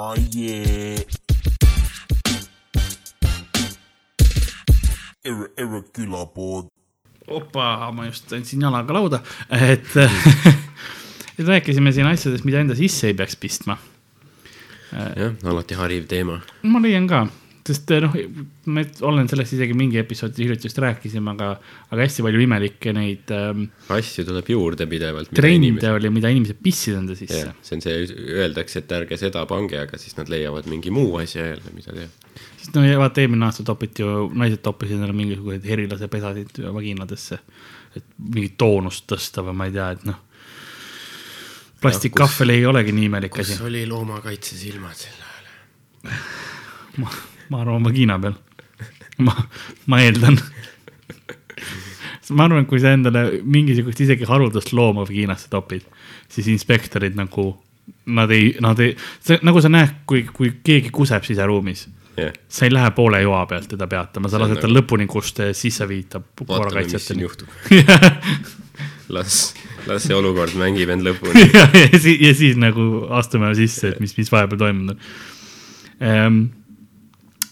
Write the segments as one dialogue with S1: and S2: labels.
S1: Oh yeah. Erre, erre külapood.
S2: opa, ma just andsin jalaga lauda, et, et rääkisime siin asjadest, mida enda sisse ei peaks pistma.
S3: jah, alati hariv teema.
S2: ma leian ka, sest noh, ma olen sellest isegi mingi episoodi hiljuti just rääkisime, aga, aga hästi palju imelikke neid ähm,
S3: asju tuleb juurde pidevalt.
S2: trende oli, mida inimesed pissid enda sisse
S3: jah, see on see, öeldakse, et ärge seda pange, aga siis nad leiavad mingi muu asja jälle, mida teha.
S2: sest no vaata, eelmine aasta topiti ju, naised toppisid endale mingisuguseid herilase pesasid vaginadesse. et mingit toonust tõsta või ma ei tea, et noh. plastikkahvel ei olegi nii imelik asi
S3: kus. oli loomakaitse silmad sel ajal?
S2: ma, ma arvan vagina peal. ma, ma eeldan. ma arvan, et kui sa endale mingisugust isegi haruldast looma vaginasse topid, siis inspektorid nagu, nad ei, nad ei, nagu sa näed, kui, kui keegi kuseb siseruumis,
S3: jah,
S2: sa ei lähe poole joa pealt teda peatama, sa lased
S3: nagu-
S2: lõpuni ja sa viitad
S3: vaatame, mis siin
S2: korrakaitsjateni.
S3: juhtub. las, las see olukord mängib end lõpuni.
S2: ja, ja, siis, ja siis nagu astume sisse, et mis, mis vahepeal toimunud on.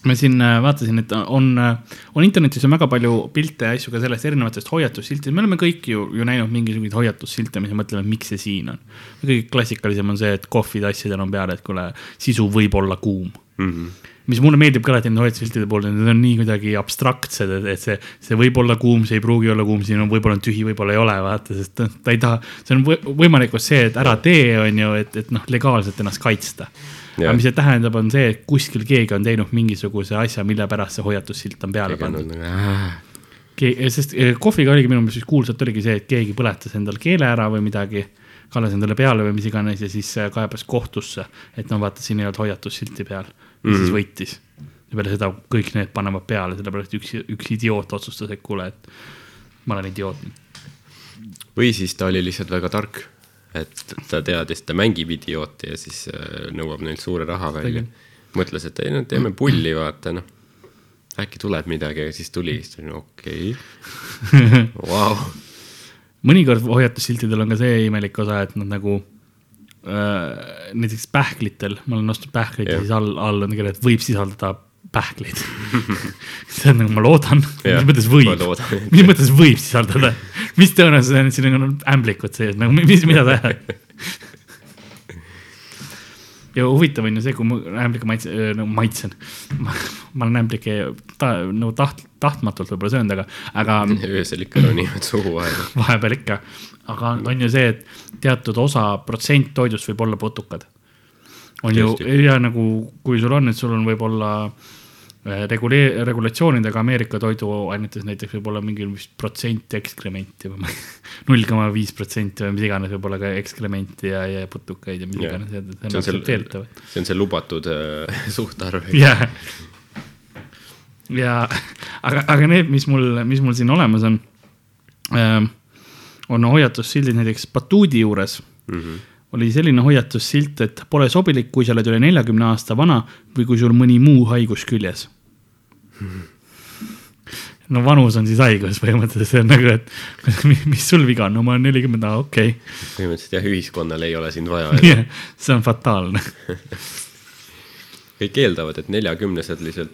S2: Ma siin äh, vaatasin, et on, on internetis on väga palju pilte ja asju ka sellest erinevatest hoiatussiltidest, me oleme kõik ju, ju näinud mingisuguseid hoiatussilte, mis me mõtleme, miks see siin on. kõige klassikalisem on see, et kohvitassidel on peal, et kuule, sisu võib olla kuum
S3: Mhm.
S2: mis mulle meeldib ka alati nende hoiatussiltide puhul, need on nii kuidagi abstraktsed, et, see, see võib olla kuum, see ei pruugi olla kuum, siin on võib-olla on tühi, võib-olla ei ole, vaata, sest ta ei taha, see on võ- võimalikkus see, et ära tee, on ju, et, et noh, legaalselt ennast kaitsta. Aga mis see tähendab, on see, et kuskil keegi on teinud mingisuguse asja, mille pärast see hoiatussilt on peale pandud.
S3: nagu,
S2: sest eh, kohviga oligi minu meelest kuulsalt oligi see, et keegi põletas endal keele ära või midagi, kallas endale peale või mis iganes ja siis eh, kaebas kohtusse, et no vaata, siin ei olnud hoiatussilti peal ja mm -hmm. siis võitis. ja peale seda kõik need panevad peale, sellepärast üks, üks idioot otsustas, et kuule, et ma olen idioot.
S3: või siis ta oli lihtsalt väga tark, et ta teadis, ta mängib idiooti ja siis äh, nõuab neilt suure raha välja. Mõtles, et ei no teeme pulli, vaata noh, äkki tuleb midagi, aga siis tuli, siis oli okei. Okay. vau,
S2: mõnikord hoiatussiltidel on ka see imelik osa, et nad nagu äh, näiteks pähklitel, ma olen ostnud pähkleid ja siis all, all on kirjas, et võib sisaldada pähkleid. See on nagu, ma loodan,
S3: Jah,
S2: mis mõttes
S3: ma
S2: võib mis mõttes võib sisaldada, mis tõenäosus on, et siin on ämblikud sees, nagu mis, mida ajad? ja huvitav on ju see, kui ma ämblikke maitse, nagu maitsen, ma olen ämblikke ta, nagu taht-, tahtmatult võib-olla söönud, aga, aga
S3: öösel ikka ronivad suhu vahele.
S2: vahepeal ikka, aga on ju see, et teatud osa protsent toidust võib olla putukad. On ju
S3: Tõesti.
S2: ja nagu, kui sul on, et sul on võib-olla äh, regulee-, regulatsioonidega Ameerika toiduainetes näiteks võib olla mingi vist protsent ekskrementi või null koma viis protsenti või mis iganes võib olla ka ekskrementi ja, ja putukaid ja mis iganes, see
S3: see
S2: on
S3: see, see on see lubatud äh, suhtarv.
S2: jah. ja aga, aga need, mis mul, mis mul siin olemas on ähm,, on hoiatussildid näiteks batuudi juures mm. -hmm. Oli selline hoiatussilt, et pole sobilik, kui sa oled üle neljakümne aasta vana või kui sul mõni muu haigus küljes no vanus on siis haigus põhimõtteliselt, see on nagu, et mis, sul viga on, no ma olen nelikümmend, aa okei
S3: põhimõtteliselt jah, ühiskonnal ei ole sind vaja.
S2: okay., see on fataalne.
S3: kõik eeldavad, et neljakümnesed lihtsalt.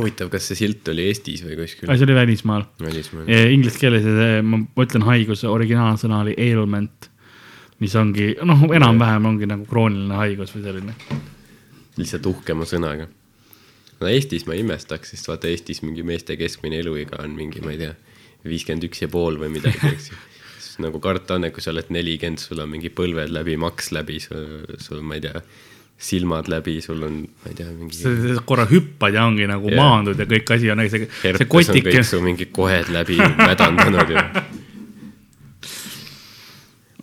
S3: huvitav, kas see silt oli Eestis või kuskil
S2: see oli välismaal.
S3: välismaal?
S2: Inglise keeles see, ma ütlen haiguse originaalsõna oli ailment, mis ongi noh, enam-vähem ongi nagu krooniline haigus või selline.
S3: lihtsalt uhkema sõnaga. no Eestis ma ei imestaks, sest vaata Eestis mingi meeste keskmine eluiga on mingi, ma ei tea, viiskümmend üks ja pool või midagi, eks ju. siis nagu karta on, et kui sa oled nelikümmend, sul on mingi põlved läbi, maks läbi, sul, sul, ma ei tea, silmad läbi, sul on, ma ei tea, mingi
S2: korra hüppad ja ongi nagu yeah. maandud ja kõik asi on, see, see
S3: su mingi kohed läbi mädandanud ju.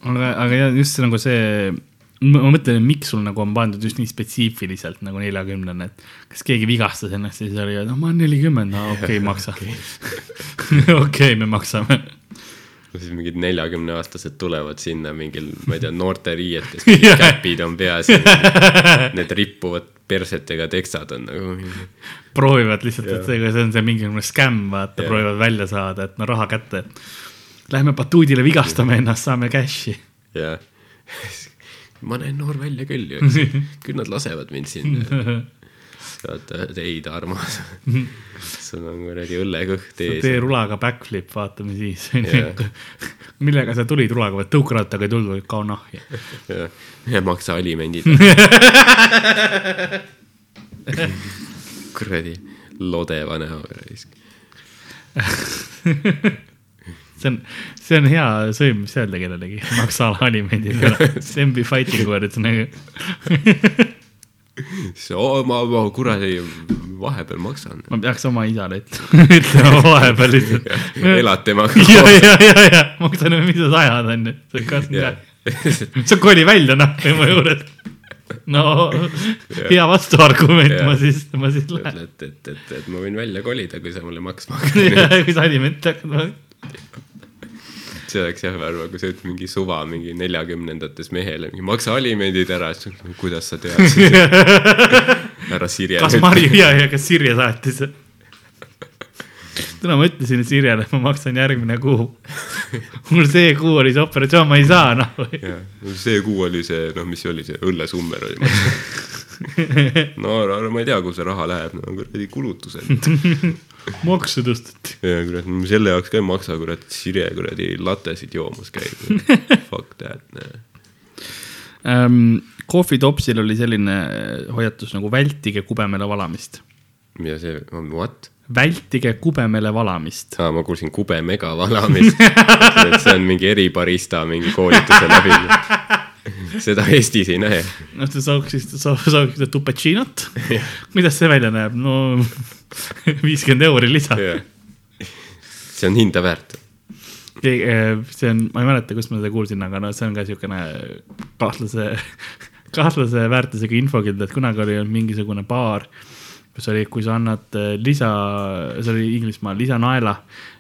S2: aga, aga jah, just see nagu see, ma mõtlen, miks sul nagu on pandud just nii spetsiifiliselt nagu neljakümnene, et kas keegi vigastas ennast ja siis oli, noh, ma olen nelikümmend, no okei okay, maksa. okei, me maksame.
S3: siis mingid neljakümneaastased tulevad sinna mingil, ma ei tea, noorteriietes,
S2: Jah.
S3: käpid on peas ja need rippuvad persetega teksad on nagu
S2: proovivad lihtsalt, et see, see on see mingisugune skämm, vaata, proovivad välja saada, et no raha kätte. Lähme batuudile vigastame ennast, saame cash'i.
S3: ja ma näen noor välja küll ju, eks. küll nad lasevad mind sinna. vaata, ei, armas. sul on kuradi õllekõht ees.
S2: tee rulaga backflip, vaatame siis
S3: Jah..
S2: millega sa tulid rulaga või tõukerattaga ei tulnud, kao nahja.
S3: ja, ja maksa alimendid. kuradi lodeva näoga raisk.
S2: See on, see on hea sõim, mis öelda kellelegi, maksa alimendid, Sembi fighting words nagu.
S3: siis oo, ma, ma kuradi vahepeal maksan.
S2: ma peaks oma isale ütlema, vahepeal lihtsalt.
S3: elad temaga
S2: ja, ja, ja, ja maksan, mida sa ajad, onju. sa koli välja, noh, tema juures. no hea vastuargument, ma siis, ma siis lähen.
S3: ütled, et, et, et ma võin välja kolida, kui sa mulle maksma hakkad.
S2: kui sa alimente hakkad,
S3: see oleks jah, arva, kui sa ütled mingi suva mingi neljakümnendates mehele, maksa alimendid ära, siis kuidas sa teadsid. härra Sirje.
S2: kas Marju ja, ja kas Sirje saatis? täna ma ütlesin Sirjele, et ma maksan järgmine kuu. mul see kuu oli see operatsioon, ma ei saa, noh.
S3: see kuu oli see, noh, mis see oli, see õllesummer oli. no ära- ära- ma ei tea, kuhu see raha läheb, no kuradi kulutused.
S2: makse tõsteti.
S3: ja kurat, selle jaoks ka ei maksa, kurat, Sirje kuradi latesid joomas käib. Fuck that, noh.
S2: ähm,. Coffee Topsil oli selline hoiatus nagu vältige kubemele valamist.
S3: mida see what?
S2: vältige kubemele valamist.
S3: aa, ma kuulsin kube mega valamist. see on mingi eribarista mingi koolituse läbi. seda Eestis ei näe.
S2: noh, sa saaksid, sa saaksid tupetšinot. kuidas see välja näeb? no viiskümmend euri lisa.
S3: see on hinda väärt.
S2: see on, ma ei mäleta, kust ma seda kuulsin, aga no see on ka siukene kahtlase, kahtlase väärtusega infokild, et kunagi oli mingisugune baar, kus oli, kui sa annad äh, lisa, see oli Inglismaal, lisanaela,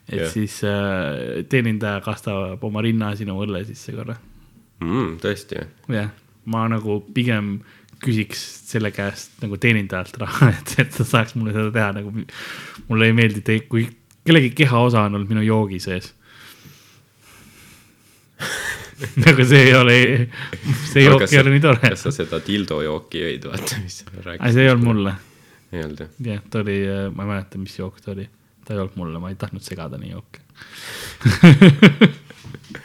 S2: et yeah. siis äh, teenindaja kastab oma rinna sinu õlle sisse korra.
S3: mm,. tõesti,
S2: jah, ma nagu pigem küsiks selle käest nagu teenindajalt raha, et, et ta saaks mulle seda teha, nagu mulle ei meeldi, kui kellegi kehaosa on olnud minu joogi sees. nagu see ei ole, see jook ei ole nii tore.
S3: kas sa seda dildo jooki jõid, vaata, mis sa rääkisid?
S2: see ei olnud mulle,
S3: ei olnud jah?
S2: jah, ta oli, ma ei mäleta, mis jook ta oli, ta ei olnud mulle, ma ei tahtnud segada nii jooke.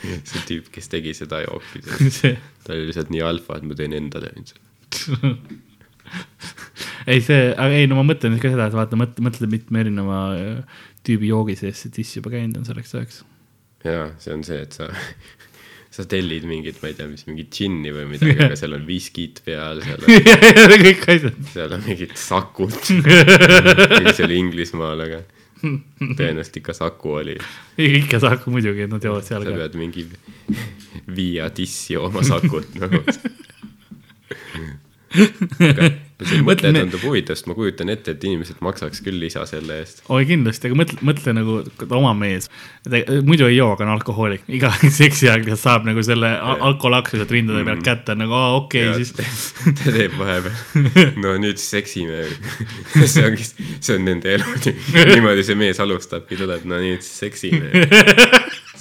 S3: see tüüp, kes tegi seda jooki, ta oli lihtsalt nii alfa, et ma teen endale seda.
S2: ei see, aga ei no ma mõtlen ka seda, et vaata, mõtle, mõtle mitme erineva äh, tüübi joogi sees see tiss juba käinud on selleks ajaks.
S3: jaa, see on see, et sa, sa tellid mingit, ma ei tea, mis mingit džinni või midagi, aga seal on viskit peal, seal on,
S2: kõik asjad.
S3: seal on mingid sakud. see oli Inglismaal, aga tõenäoliselt ikka Saku oli.
S2: ikka Saku muidugi, nad joovad seal
S3: sa
S2: ka.
S3: pead mingi viia dissi oma Sakut nagu. see
S2: Mõtle-
S3: tundub huvitav, sest ma kujutan ette, et inimesed maksaks küll lisa selle eest.
S2: oi kindlasti, aga mõtle, mõtle nagu oma mees, muidu ei joo, aga on alkohoolik, iga seksi ajal saab nagu selle al- alkolaksu sealt rindade pealt kätte nagu aa okei okay,, siis
S3: ta teeb vahepeal, no nüüd seksime. see ongi, see on nende elu, niimoodi see mees alustabki, tuleb, no nüüd seksime.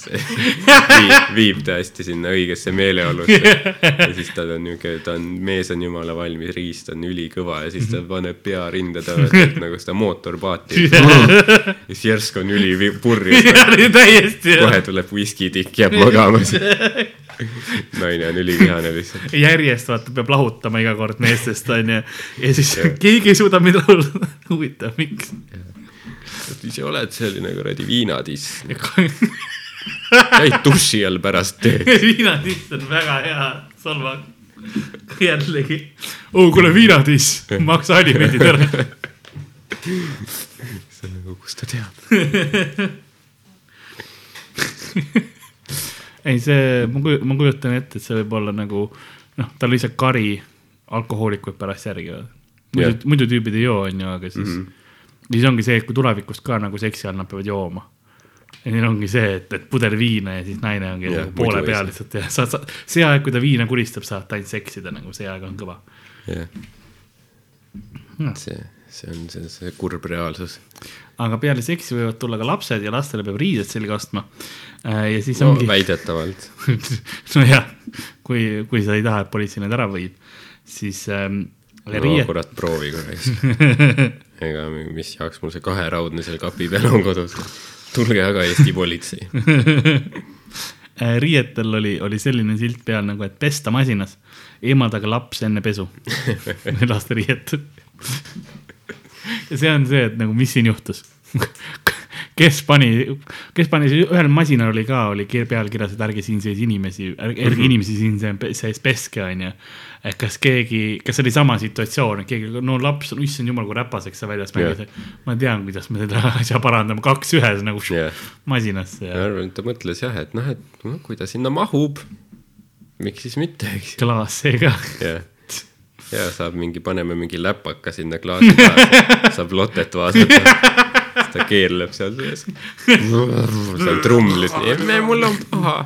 S3: viib, viib ta hästi sinna õigesse meeleolusse ja siis tal on niuke, ta on, mees on jumala valmis, riist on ülikõva ja siis ta paneb pea rinda teeb nagu seda mootorpaati. ja siis järsku on üli purjus,
S2: täiesti
S3: kohe tuleb viskitikk, jääb magama. naine on ülivihane lihtsalt.
S2: järjest vaata, peab lahutama iga kord meestest onju ja siis keegi ei suuda mind rahuldada. huvitav, miks?
S3: ise oled selline kuradi viinatiss, käid duši all pärast tööd.
S2: viinatiss on väga hea solvang. jällegi, oo kuule viinatiss, maksa alimendid ära.
S3: nagu, kust ta teab.
S2: ei, see, ma kujutan, ma kujutan ette, et see võib olla nagu noh, tal lihtsalt kari alkohoolikuid pärast järgi. muidu yeah., muidu tüübid ei joo, onju, aga siis mm. -hmm. siis ongi see, et kui tulevikus ka nagu seksi all nad peavad jooma. Ja neil ongi see, et, et pudel viina ja siis naine ongi yeah, nagu poole peal lihtsalt ja sa, sa, see aeg, kui ta viina kuristab, saad ta ainult seksida nagu see aeg on kõva.
S3: jah,
S2: Hmm.
S3: see, see on see, see kurb reaalsus.
S2: aga peale seksi võivad tulla ka lapsed ja lastele peab riided selga ostma. ja siis
S3: no
S2: ongi no,,
S3: väidetavalt.
S2: nojah, kui, kui sa ei taha, et politsei need ära viib, siis ähm,
S3: no
S2: riiet,
S3: kurat, proovi korraks. ega mi- mis jaoks mul see kaheraudne seal kapi peal on kodus. Tulge aga Eesti politsei.
S2: äh, riietel oli, oli selline silt peal nagu, et pesta masinas, eemaldage laps enne pesu. laste riiet. ja see on see, et nagu, mis siin juhtus. kes pani, kes pani, ühel masinal oli ka, oli kir- peal kirjas, et ärge siin sees inimesi, ärge inimesi siin se- sees peske, onju. et kas keegi, kas oli sama situatsioon, et keegi, no laps on, issand jumal, kui räpaseks sa väljas mängis
S3: Jah.
S2: ma tean, kuidas me seda asja parandame, kaks ühes nagu
S3: Jah.
S2: masinasse
S3: ma arvan, et ta mõtles jah, et noh, et no, kui ta sinna mahub, miks siis mitte, eks
S2: klaas see ka.
S3: jah, ja saab mingi, paneme mingi läpaka sinna klaasi taha, saab lotet vaadata. Siis ta keerleb seal sees. seal trumlis, mul on paha.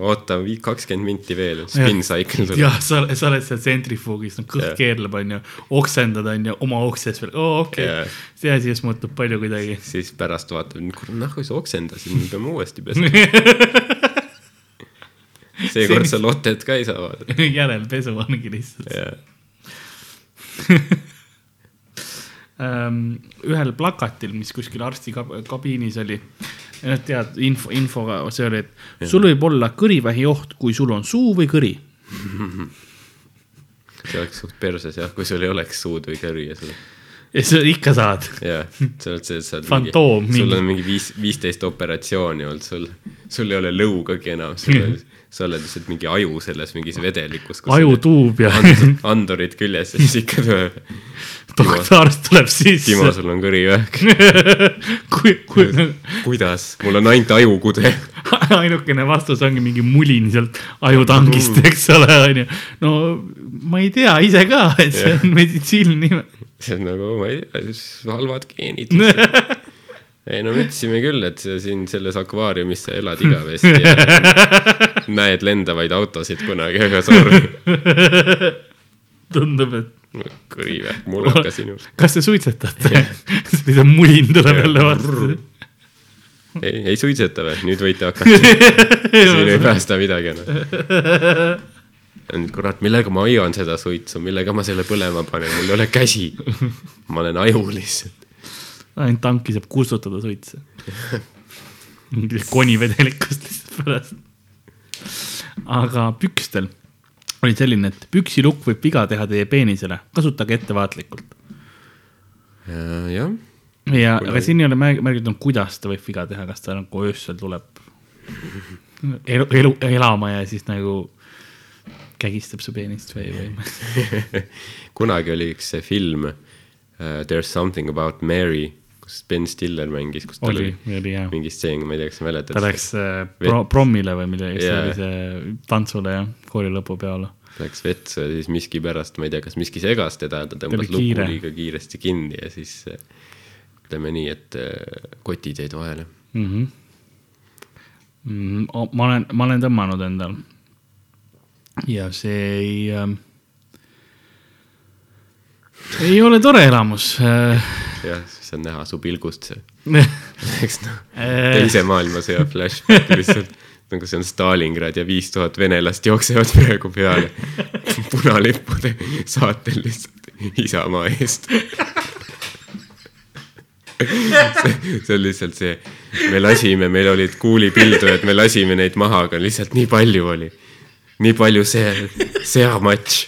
S3: oota, kakskümmend minti veel, spin cycle tuleb.
S2: jah, sa, sa oled seal tsentrifuugis, no kõht yeah. keerleb, onju, oksendad, onju, oma okses veel, oo okei okay., see asi just muutub palju kuidagi.
S3: siis pärast vaatad, kurat, nahku sa oksendasid, me peame uuesti pesema. seekord sa lotet ka ei saa vaadata.
S2: järelpesu ongi lihtsalt. ähm, ühel plakatil, mis kuskil arsti kab- kabiinis oli, tead info, infoga, see oli, et sul võib olla kõrivähi oht, kui sul on suu või kõri.
S3: see oleks suht perses jah, kui sul ei oleks suud või kõri ja sul
S2: ja sa ikka saad.
S3: jah, sa oled see, sa oled
S2: Fantoom
S3: mingi, sul
S2: mingi.
S3: on mingi viis, viisteist operatsiooni olnud, sul, sul ei ole lõugagi enam, sul on, sa oled lihtsalt mingi aju selles mingis vedelikus.
S2: ajutuub ja
S3: andurid küljes ja siis ikka tuleb.
S2: doktorarst tuleb sisse
S3: Timo,. sul on kõrivähk.
S2: kui, kui
S3: kuidas, mul on ainult ajukude.
S2: ainukene vastus ongi mingi mulin sealt ajutangist, eks ole, onju. no ma ei tea ise ka, et see on meditsiiniline
S3: see on nagu, ma ei tea, halvad geenid. ei no mõtlesime küll, et siin selles akvaariumis sa elad igavesti ja näed lendavaid autosid kunagi, aga sorry,
S2: tundub, et
S3: kõrivähk mulaka sinul.
S2: kas te suitsetate? siis see mulin tuleb jälle vastu.
S3: ei, ei suitseta või, nüüd võite hakata. siin ei päästa midagi enam. kurat, millega ma hoian seda suitsu, millega ma selle põlema panen, mul ei ole käsi. ma olen aju lihtsalt.
S2: ainult tanki saab kustutada mingi konivedelikust lihtsalt pärast. aga pükstel oli selline, et püksilukk võib viga teha teie peenisele, kasutage ettevaatlikult.
S3: jah,
S2: ja, aga siin ei ole märg- märgitud, kuidas ta võib viga teha, kas ta nagu öösel tuleb elu, elu, elama ja siis nagu kägistab su peenist või, või.
S3: kunagi oli üks see film uh, There is something about Mary, kus Ben Stiller mängis, kus tal
S2: oli
S3: oli,
S2: jah.
S3: mingi stseen, ma ei tea, kas sa mäletad.
S2: ta läks äh, pro, prommile või millegi, see oli see tantsule ja kooli lõpupeole.
S3: Läks vetsu ja siis miskipärast, ma ei tea, kas miski segas teda ta tõmbas luku
S2: kiire.
S3: liiga kiiresti kinni ja siis eh, ütleme nii, et eh, kotid jäid vahele.
S2: mm. -hmm. Mm, ma olen, ma olen tõmmanud endal. Ja see ei äh,, ei ole tore elamus äh,.
S3: jah, siis on näha su pilgust see,
S2: äh,
S3: eks noh, teise maailmasõja flashback lihtsalt nagu see on Stalingrad ja viis tuhat venelast jooksevad praegu peale punalippude saatel lihtsalt Isamaa eest. see see on lihtsalt see, me lasime, meil olid kuulipildujad, me lasime neid maha, aga lihtsalt nii palju oli. Nii palju see, seamatš.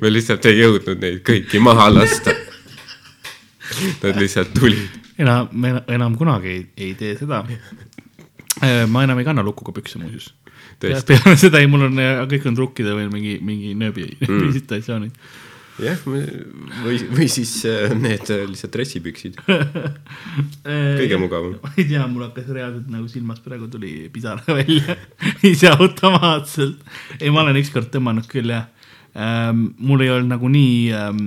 S3: me lihtsalt ei jõudnud neid kõiki maha lasta. Nad lihtsalt tulid.
S2: enam, me enam kunagi ei, ei tee seda. ma enam ei kanna lukuga pükse muuseas. Peale seda ei, mul on äh, kõik on trukkide või mingi, mingi nööbi mm. situatsioonid.
S3: jah, või, või siis äh, need äh, lihtsalt dressipüksid. Kõige mugavam.
S2: ma ei tea, mul hakkas reaalselt nagu silmas praegu tuli pisara välja ise automaatselt. ei, ma olen ükskord tõmmanud küll jah ähm,. mul ei olnud nagu nii ähm,,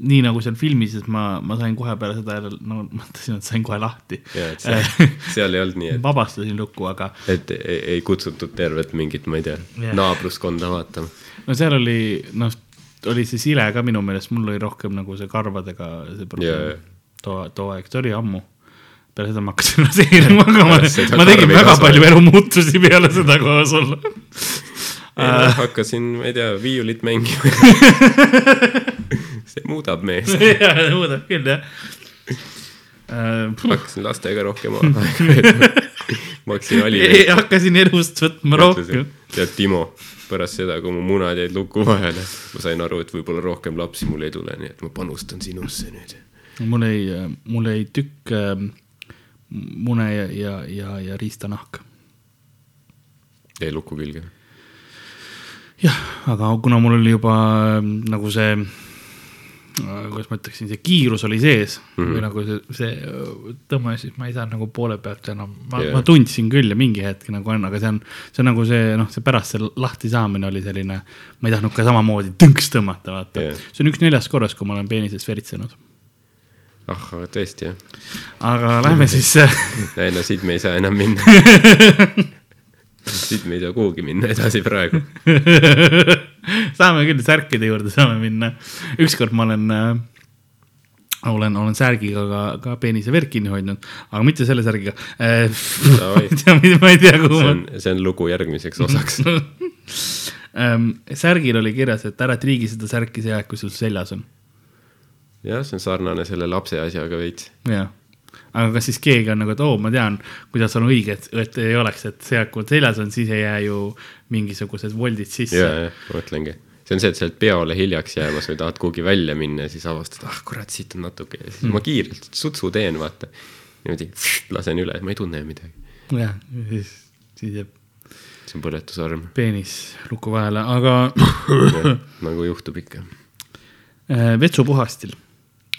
S2: nii nagu seal filmis, et ma, ma sain kohe peale seda jälle, no mõtlesin, et sain kohe lahti.
S3: seal, seal ei olnud nii, et,
S2: vabastasin lukku, aga
S3: et ei, ei kutsutud tervet mingit, ma ei tea yeah., naabruskonda vaatama.
S2: no seal oli, noh, oli see sile ka minu meelest, mul oli rohkem nagu see karvadega see probleem yeah. too, too aeg, see oli ammu, peale seda ma hakkasin laseerima, aga ma, ma tegin väga
S3: kasvas.
S2: palju elumuutusi peale seda koos olla.
S3: äh.. hakkasin, ma ei tea, viiulit mängima. see muudab meest.
S2: jaa, muudab küll jah. Äh,
S3: hakkasin lastega rohkem aega veetma. Ma hakkasin Ali.
S2: hakkasin elust võtma rohkem.
S3: tead, Timo, pärast seda, kui mu munad jäid luku vahele, ma sain aru, et võib-olla rohkem lapsi mul ei tule, nii et ma panustan sinusse nüüd.
S2: mul ei, mul jäi tükk äh, mune ja, ja, ja, ja riistanahk.
S3: jäi luku külge.
S2: jah, aga kuna mul oli juba äh, nagu see, kuidas ma ütleksin, see kiirus oli sees mm. -hmm. või nagu see, see tõmme, siis ma ei saanud nagu poole pealt enam, ma yeah., ma tundsin küll ja mingi hetk nagu on, aga see on, see on nagu see noh, see pärast see lahti saamine oli selline, ma ei tahtnud ka samamoodi tõnks tõmmata, vaata yeah.. see on üks neljast korrast, kui ma olen peenisest veritsenud.
S3: ah, tõesti jah.
S2: aga lähme siis äh,
S3: ei no siit me ei saa enam minna. siit me ei saa kuhugi minna edasi praegu.
S2: saame küll särkide juurde saame minna. ükskord ma olen äh, olen, olen särgiga ka, ka peenise verd kinni hoidnud, aga mitte selle särgiga äh. Ma ei tea, kuhu ma
S3: on, see on lugu järgmiseks osaks.
S2: ähm,. särgil oli kirjas, et ära triigi seda särki see aeg, kui sul seljas on.
S3: jah, see on sarnane selle lapse asjaga veits.
S2: jah, aga kas siis keegi on nagu, et oo, ma tean, kuidas on õige, et, et ei oleks, et see aeg, kui seljas on, siis ei jää ju mingisugused voldid sisse
S3: ja, ja ma mõtlengi. see on see, et sa oled peole hiljaks jäämas või tahad kuhugi välja minna ja siis avastad, ah kurat, siit on natuke ja siis mm. ma kiirelt sutsu teen, vaata. niimoodi lasen üle, ma ei tunne midagi.
S2: jah, siis, siis jääb
S3: see on põletusarm,
S2: peenis luku vahele, aga
S3: nagu juhtub ikka.
S2: Äh, vetsupuhastil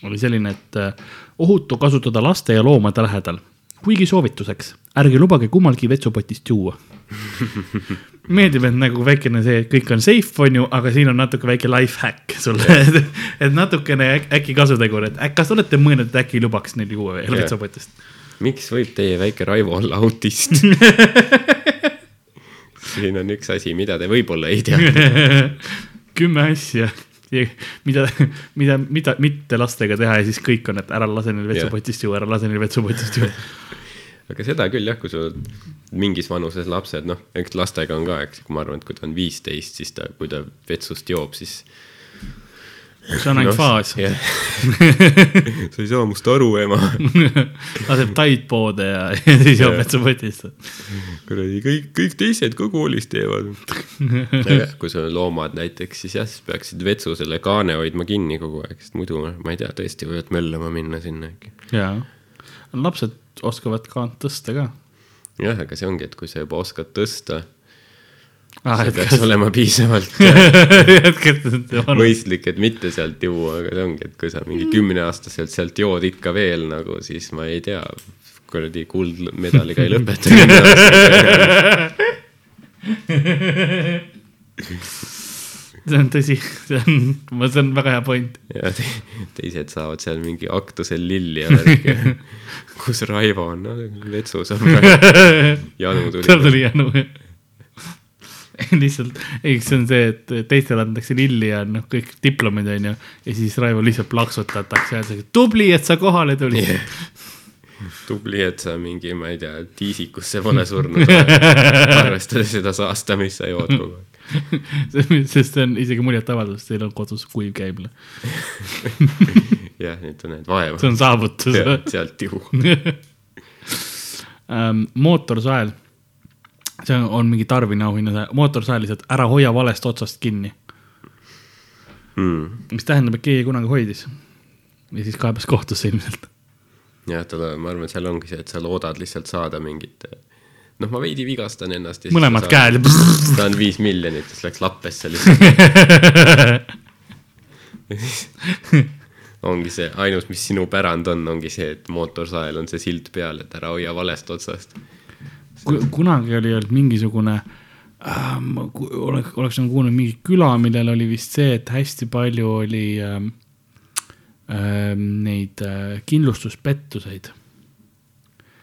S2: oli selline, et äh, ohutu kasutada laste ja loomade lähedal, kuigi soovituseks, ärge lubage kummalgi vetsupotist juua. meeldib, et nagu väikene see, et kõik on safe, on ju, aga siin on natuke väike life hack sulle, et natukene äk- äkki kasutegur, et äk- kas olete mõelnud, et äkki lubaks neil juua veel vetsupotist?
S3: miks võib teie väike Raivo olla autist? siin on üks asi, mida te võib-olla ei tea.
S2: kümme asja, mida, mida, mida mitte lastega teha ja siis kõik on, et ära lase neil vetsupotist juua, ära lase neil vetsupotist juua.
S3: aga seda küll jah, kui sul mingis vanuses lapsed, noh, eks lastega on ka, eks, kui ma arvan, et kui ta on viisteist, siis ta, kui ta vetsust joob, siis.
S2: See on ainult faas.
S3: jah. sa ei saa must aru, ema.
S2: laseb taid poode ja, ja siis joob
S3: Jah.
S2: vetsupotist.
S3: kuradi kõik, kõik teised ka koolis teevad. kui sul on loomad näiteks, siis jah, siis peaksid vetsu selle kaane hoidma kinni kogu aeg, sest muidu ma ei tea, tõesti võivad möllama minna sinna äkki.
S2: jaa, lapsed oskavad kaant tõsta ka.
S3: jah, aga see ongi, et kui sa juba oskad tõsta,
S2: ah,
S3: see peaks olema piisavalt mõistlik, et mitte sealt juua, aga see ongi, et kui sa mingi kümneaastaselt sealt jood ikka veel nagu, siis ma ei tea, kuradi kuldmedaliga ei lõpeta.
S2: see on tõsi, see on, see on väga hea point.
S3: ja te, teised saavad seal mingi aktusel lilli ja värki. kus Raivo on no,, vetsus on praegu. Janu
S2: tal
S3: tuli.
S2: tuli jänu. lihtsalt, ei, see on see, et teistele antakse lilli ja noh, kõik diplomid on ju. ja siis Raivo lihtsalt plaksutatakse ja öeldakse, tubli, et sa kohale tulid yeah..
S3: tubli, et sa mingi, ma ei tea, tiisikusse pole surnud. arvestades seda saasta, mis sa jood kogu aeg.
S2: sest see on isegi muljetavaldav, sest teil on kodus kuiv käimla.
S3: jah, nüüd tunned vaeva
S2: see. on saavutus.
S3: sealt ju.
S2: ähm, mootorsael, see on, mingi Tarvini auhinna, mootorsael lihtsalt ära hoia valest otsast kinni,
S3: Mm.
S2: mis tähendab, et keegi kunagi hoidis. ja siis kaebas kohtusse ilmselt.
S3: jah, tal, ma arvan, et seal ongi see, et sa loodad lihtsalt saada mingit, noh, ma veidi vigastan ennast.
S2: mõlemad käed.
S3: saan viis miljonit, siis läks lappesse lihtsalt. ongi see, ainus, mis sinu pärand on, ongi see, et mootorsael on see silt peal, et ära hoia valest otsast.
S2: Kunagi oli olnud mingisugune äh,, ma oleks, oleks nagu kuulnud mingi küla, millel oli vist see, et hästi palju oli ähm, ähm, neid äh, kindlustuspettuseid.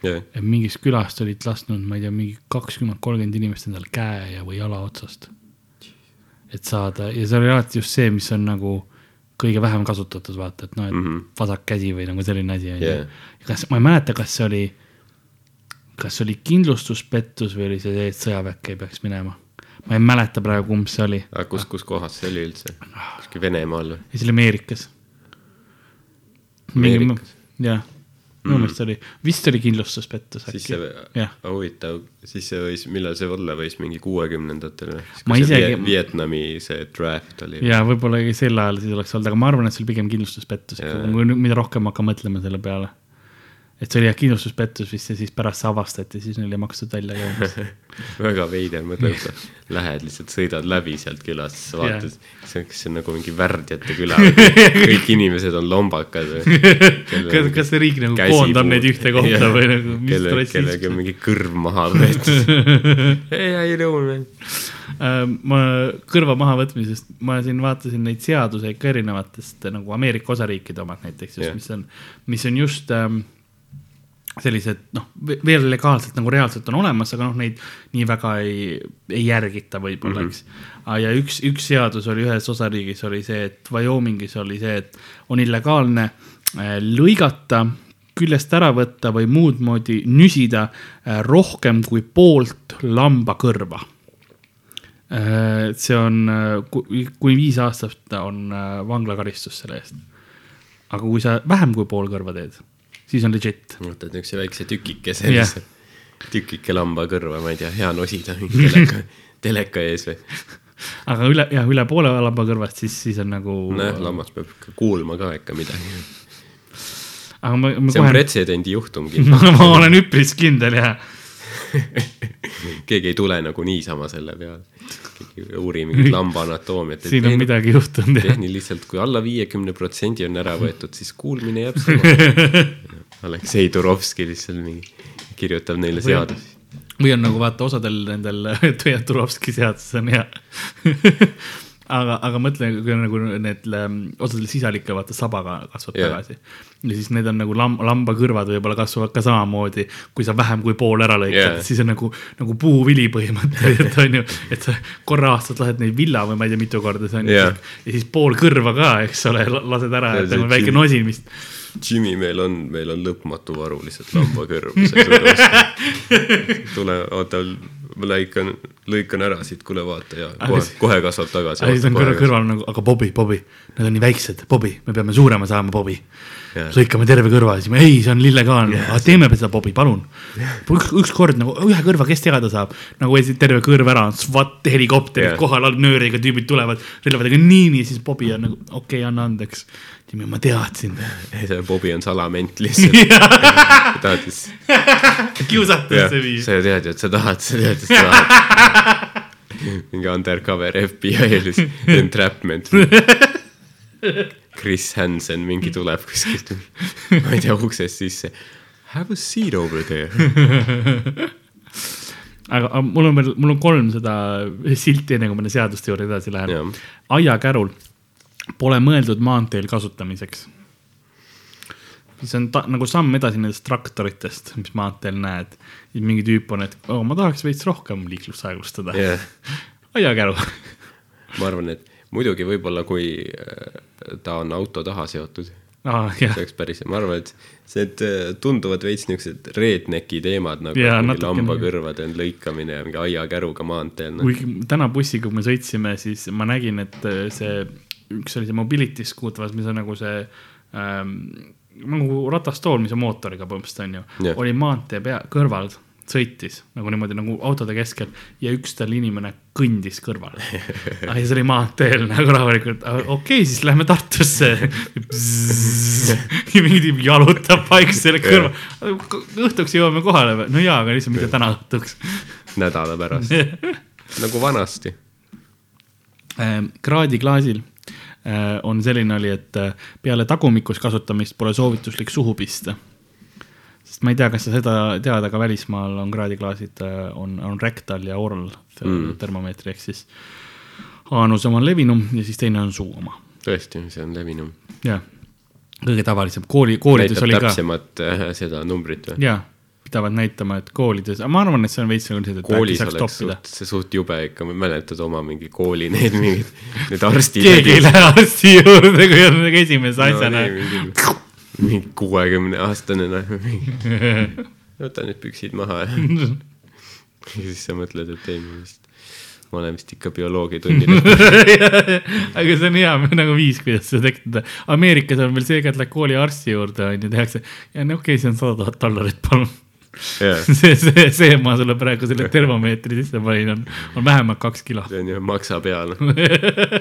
S3: jah,
S2: et mingist külast olid lasknud, ma ei tea, mingi kakskümmend, kolmkümmend inimest endale käe ja, või jala otsast. et saada ja seal oli alati just see, mis on nagu kõige vähem kasutatud, vaata, et noh, et mm. -hmm. vasak käsi või nagu selline asi on ju kas, ma ei mäleta, kas see oli, kas see oli kindlustuspettus või oli see see, et sõjaväkke ei peaks minema. ma ei mäleta praegu, kumb see oli.
S3: aga kus, kus kohas see oli üldse? kuskil Venemaal või?
S2: ja see oli Ameerikas.
S3: Ameerikas?
S2: jah, minu meelest oli, vist oli kindlustuspettus
S3: siis
S2: äkki
S3: see,
S2: jah,
S3: huvitav, siis see võis, millal see olla võis, mingi kuuekümnendatel või?
S2: Ma isegi-
S3: Vietnami see draft oli.
S2: ja võib-olla sel ajal siis oleks olnud, aga ma arvan, et see oli pigem kindlustuspettus, mida rohkem hakkan mõtlema selle peale. Et see oli jah kindlustuspettus vist ja siis pärast see avastati, siis neil ei makstud välja ka umbes.
S3: väga veider, mõtle, sa lähed lihtsalt, sõidad läbi sealt külast, siis vaatad, kas see, on nagu mingi värdjate küla kõik inimesed on lombakad või
S2: kas, kas see riik nagu koondab neid ühte kohta või nagu, mis
S3: kelle, kellelgi on mingi kõrv maha võetud. ei, ei.
S2: Äh, ma kõrva mahavõtmisest, ma siin vaatasin neid seaduseid ka erinevatest nagu Ameerika osariikide omad näiteks just mis on, mis on just ähm, sellised noh, veel legaalselt nagu reaalselt on olemas, aga noh, neid nii väga ei, ei järgita võib-olla mm, -hmm. eks. ja üks, üks seadus oli ühes osariigis oli see, et Wyomingis oli see, et on illegaalne äh, lõigata, küljest ära võtta või muud moodi nüsida äh, rohkem kui poolt lambakõrva Äh, see on, kuni viis aastat on vanglakaristus selle eest. aga kui sa vähem kui pool kõrva teed, siis on legit.
S3: võtad niisuguse väikse tükikese
S2: Jah.
S3: yeah., tükike lambakõrva, ma ei tea, hea nosida teleka, teleka ees või.
S2: aga üle, jah, üle poole lambakõrvast, siis, siis on nagu.
S3: nojah, lammas peab kuulma ka ikka midagi.
S2: aga ma, ma
S3: see on
S2: kohe,
S3: pretsedendi juhtum kindlasti.
S2: ma olen üpris kindel ja
S3: keegi ei tule nagu niisama selle peale. keegi ei uuri mingit lamba anatoomiat.
S2: siin on midagi juhtunud
S3: tehniliselt, kui alla viiekümne protsendi on ära võetud, siis kuulmine jääb samaks. Aleksei Turovski lihtsalt mingi kirjutab neile seadusi.
S2: või on nagu vaata, osadel nendel Turovski seadus on hea. aga, aga mõtle, on nagu need ähm, osadel sisalikke vaata sabaga kasvab
S3: Jah.
S2: tagasi. ja siis need on nagu lamb, lambakõrvad võib-olla kasvavad ka samamoodi, kui sa vähem kui pool ära lõikad yeah., siis on nagu, nagu puuvili põhimõtteliselt on ju, et sa korra aastas lased neid villa või ma ei tea, mitu korda see on
S3: Jah.
S2: ja siis pool kõrva ka, eks ole, lased ära,
S3: on
S2: et nagu väike vist.
S3: Jimmy, meil on, meil on lõpmatu varu lihtsalt lambakõrvu. tule, oota, ma lõikan, lõikan ära siit, kuule vaata ja kohe, kohe kasvab tagasi.
S2: aga siis on kõrval, kõrval nagu, aga Bobi, Bobi, need on nii väiksed, Bobi, me peame suurema saama, Bobi.
S3: Jah.
S2: lõikame terve kõrva, siis me, ei, see on illegaalne yes., teeme seda, Bobi, palun. üks, ükskord nagu ühe kõrva, kes teada saab, nagu terve kõrv ära, SWAT helikopterid yeah. kohal, nööriga tüübid tulevad, relvadega nii, nii, siis Bobi on nagu okei okay,, anna andeks. Jimmy, ma teadsin.
S3: see Bobi on salament lihtsalt. tahtis,
S2: kiusatakse
S3: jah,
S2: viia.
S3: sa ju tead ju, et sa tahad, sa tead, et sa tahad. mingi undercover FBI lihtsalt, entrapment. Chris Hansen mingi tuleb kuskilt, ma ei tea, uksest sisse. Have a seat over there.
S2: aga mul on veel, mul on kolm seda silti, enne kui ma nende seaduste juurde edasi lähen
S3: Jah..
S2: Pole mõeldud maanteel kasutamiseks. see on ta, nagu samm edasi nendest traktoritest, mis maanteel näed. mingi tüüp on, et oh, ma tahaks veits rohkem liiklust aeglustada yeah..
S3: jah,
S2: aiakäru.
S3: ma arvan, et muidugi võib-olla, kui äh, ta on auto taha seotud,
S2: ah,
S3: see, oleks päris, ma arvan, et et, äh, tunduvad veits niisugused rednecki teemad nagu
S2: natukene.
S3: lambakõrvade lõikamine ja mingi aiakäruga maanteel no..
S2: kuigi täna bussiga, kui me sõitsime, siis ma nägin, et äh, see, üks see mobility scooter, mis on nagu see ähm, nagu ratastool, mis on mootoriga põhimõtteliselt on ju yeah., oli maantee pea, kõrval sõitis nagu niimoodi nagu autode keskel ja üks tal inimene kõndis kõrval. ja see oli maanteel nagu rahulikult, okei okay,, siis lähme Tartusse. ja mingi tüüp jalutab vaikselt kõrval, õhtuks jõuame kohale või? no jaa, aga lihtsalt mitte täna õhtuks
S3: nädala pärast, nagu vanasti.
S2: Ähm, kraadiklaasil on selline oli, et äh, peale tagumikus kasutamist pole soovituslik suhu pista. sest ma ei tea, kas sa seda tead, aga välismaal on kraadiklaasid, on, on rectal ja oral mm. termomeetri ehk siis aanus oma levinum ja siis teine on suu oma.
S3: tõesti, see on levinum.
S2: jah, kõige tavalisem, kooli, koolides
S3: näitab
S2: oli ka,
S3: täpsemat äh, seda numbrit või?
S2: jaa, pidavad näitama, et koolides, ma arvan, et see on veits nagu lihtsalt, et äkki saaks toppida
S3: see suht jube ikka, ma mäletan oma mingi kooli need mingid, need arstid.
S2: keegi ei lähe arsti juurde, kui on nagu esimese asjana
S3: no,. mingi, mingi kuuekümne aastane noh, võta need püksid maha ja siis sa mõtled, et ei, ma vist, ma olen vist ikka bioloogiatunnil.
S2: aga see on hea nagu viis, kuidas seda tekitada. Ameerikas on veel see ka, et lähed kooli arsti juurde on ju, tehakse ja no okei okay,, see on sada tuhat dollarit, palun.
S3: Jah,
S2: see, see, see ma sulle praegu selle termomeetri sisse panin, on, on vähemalt kaks kilo.
S3: see on ju maksa peal.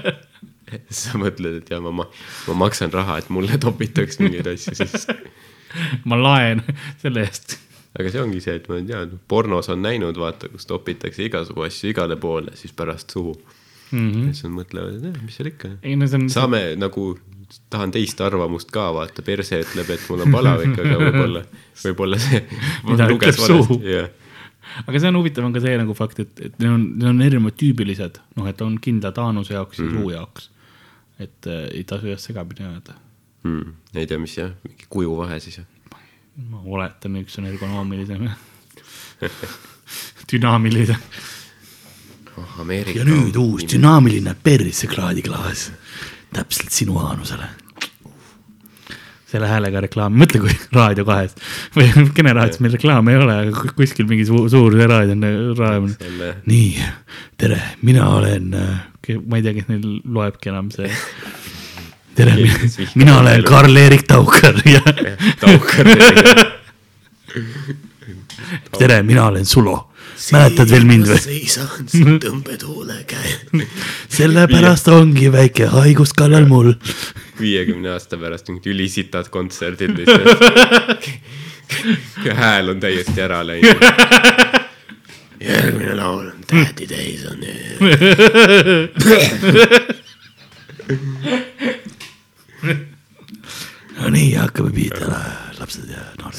S3: sa mõtled, et ja ma, ma, ma maksan raha, et mulle topitaks mingeid asju sisse.
S2: ma laen selle eest.
S3: aga see ongi see, et ma tean, pornos on näinud, vaata, kus topitakse igasugu asju igale poole, siis pärast suhu mm. -hmm. siis nad mõtlevad, et eh, mis seal ikka.
S2: ei on,
S3: saame nagu, tahan teist arvamust ka vaata, perse ütleb, et mul on palavik, aga võib-olla, võib-olla see.
S2: Mida ütleb suu. aga see on huvitav, on ka see nagu fakt, et, et need on, need on erinevad tüübilised, noh, et on kindlad aanuse jaoks ja mm. suu jaoks. et äh, ei tasu jah segamini ajada.
S3: hmm.. ei tea, mis jah, mingi kujuvahe siis.
S2: ma oletan, üks on ergonoomilisem ja dünaamilisem.
S3: oh,. Ameerika.
S4: ja nüüd uus. dünaamiline persekraadiklaas täpselt sinu aanusele.
S2: selle häälega reklaam, mõtle kui Raadio kahes või Kene raadios meil reklaami ei ole, aga ku- kuskil mingi suur, suur raadio on raadios.
S3: selle,
S4: nii, tere, mina olen,
S2: ma ei tea, kes neil loebki enam see.
S4: tere mina olen. Karl-Erik Taukar ja
S3: taukar.
S4: tere, mina olen Sulo. Mäletad veel mind või?
S5: seisan siin tõmbetuule käel.
S4: sellepärast ongi väike haigus kallal mul.
S3: viiekümne aasta pärast mingid ülisitad kontserdid lihtsalt. hääl on täiesti ära läinud.
S5: järgmine laul on Tähti täis on.
S4: no nii, hakkame pihta, lapsed ja noored.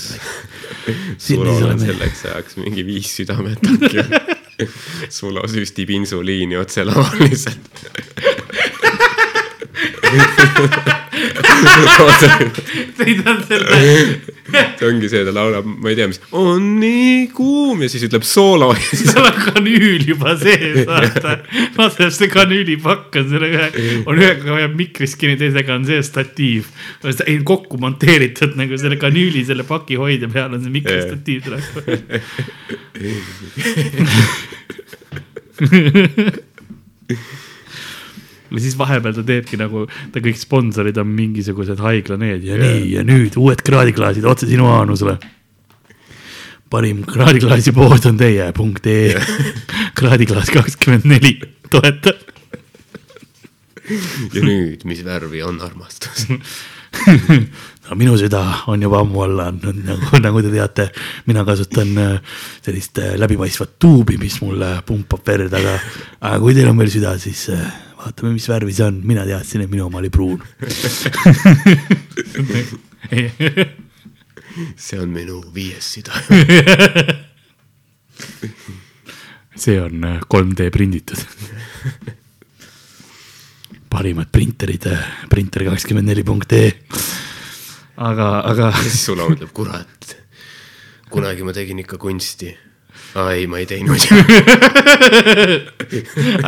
S3: sul on selleks ajaks mingi viis südamet. Sulo süstib insuliini otse laval lihtsalt.
S2: sõidan selle,
S3: see ongi see, ta laulab, ma ei tea, mis on nii kuum ja siis ütleb soolo
S2: seal on kanüül juba sees, vaata. laseb see kanüülipakk on selle ühe, on ühega hoiab mikrist kinni, teisega on see statiiv. ei kokku monteeritud nagu selle kanüüli, selle paki hoidja peal on see mikrostatiiv tuleb. ja siis vahepeal ta teebki nagu, ta kõik sponsorid on mingisugused haigla need ja
S4: ja nii, ja nüüd uued kraadiklaasid otse sinu aanusele. parim kraadiklaasi pood on teie punkt ee. kraadiklaas kakskümmend neli, toeta.
S3: ja nüüd, mis värvi on armastus?
S4: no minu süda on juba ammu alla andnud, nagu, nagu te teate, mina kasutan äh, sellist äh, läbipaistvat tuubi, mis mulle pumpab verd, aga, aga kui teil on veel süda, siis äh, vaatame, mis värvi see on, mina teadsin, et minu oma oli pruun.
S3: see on minu viies süda.
S2: see on äh, 3D prinditud.
S4: parimad printerid, printer kakskümmend neli punkt ee.
S2: aga, aga
S3: siis Sulo ütleb, kurat, kunagi ma tegin ikka kunsti. ei, ma ei teinud.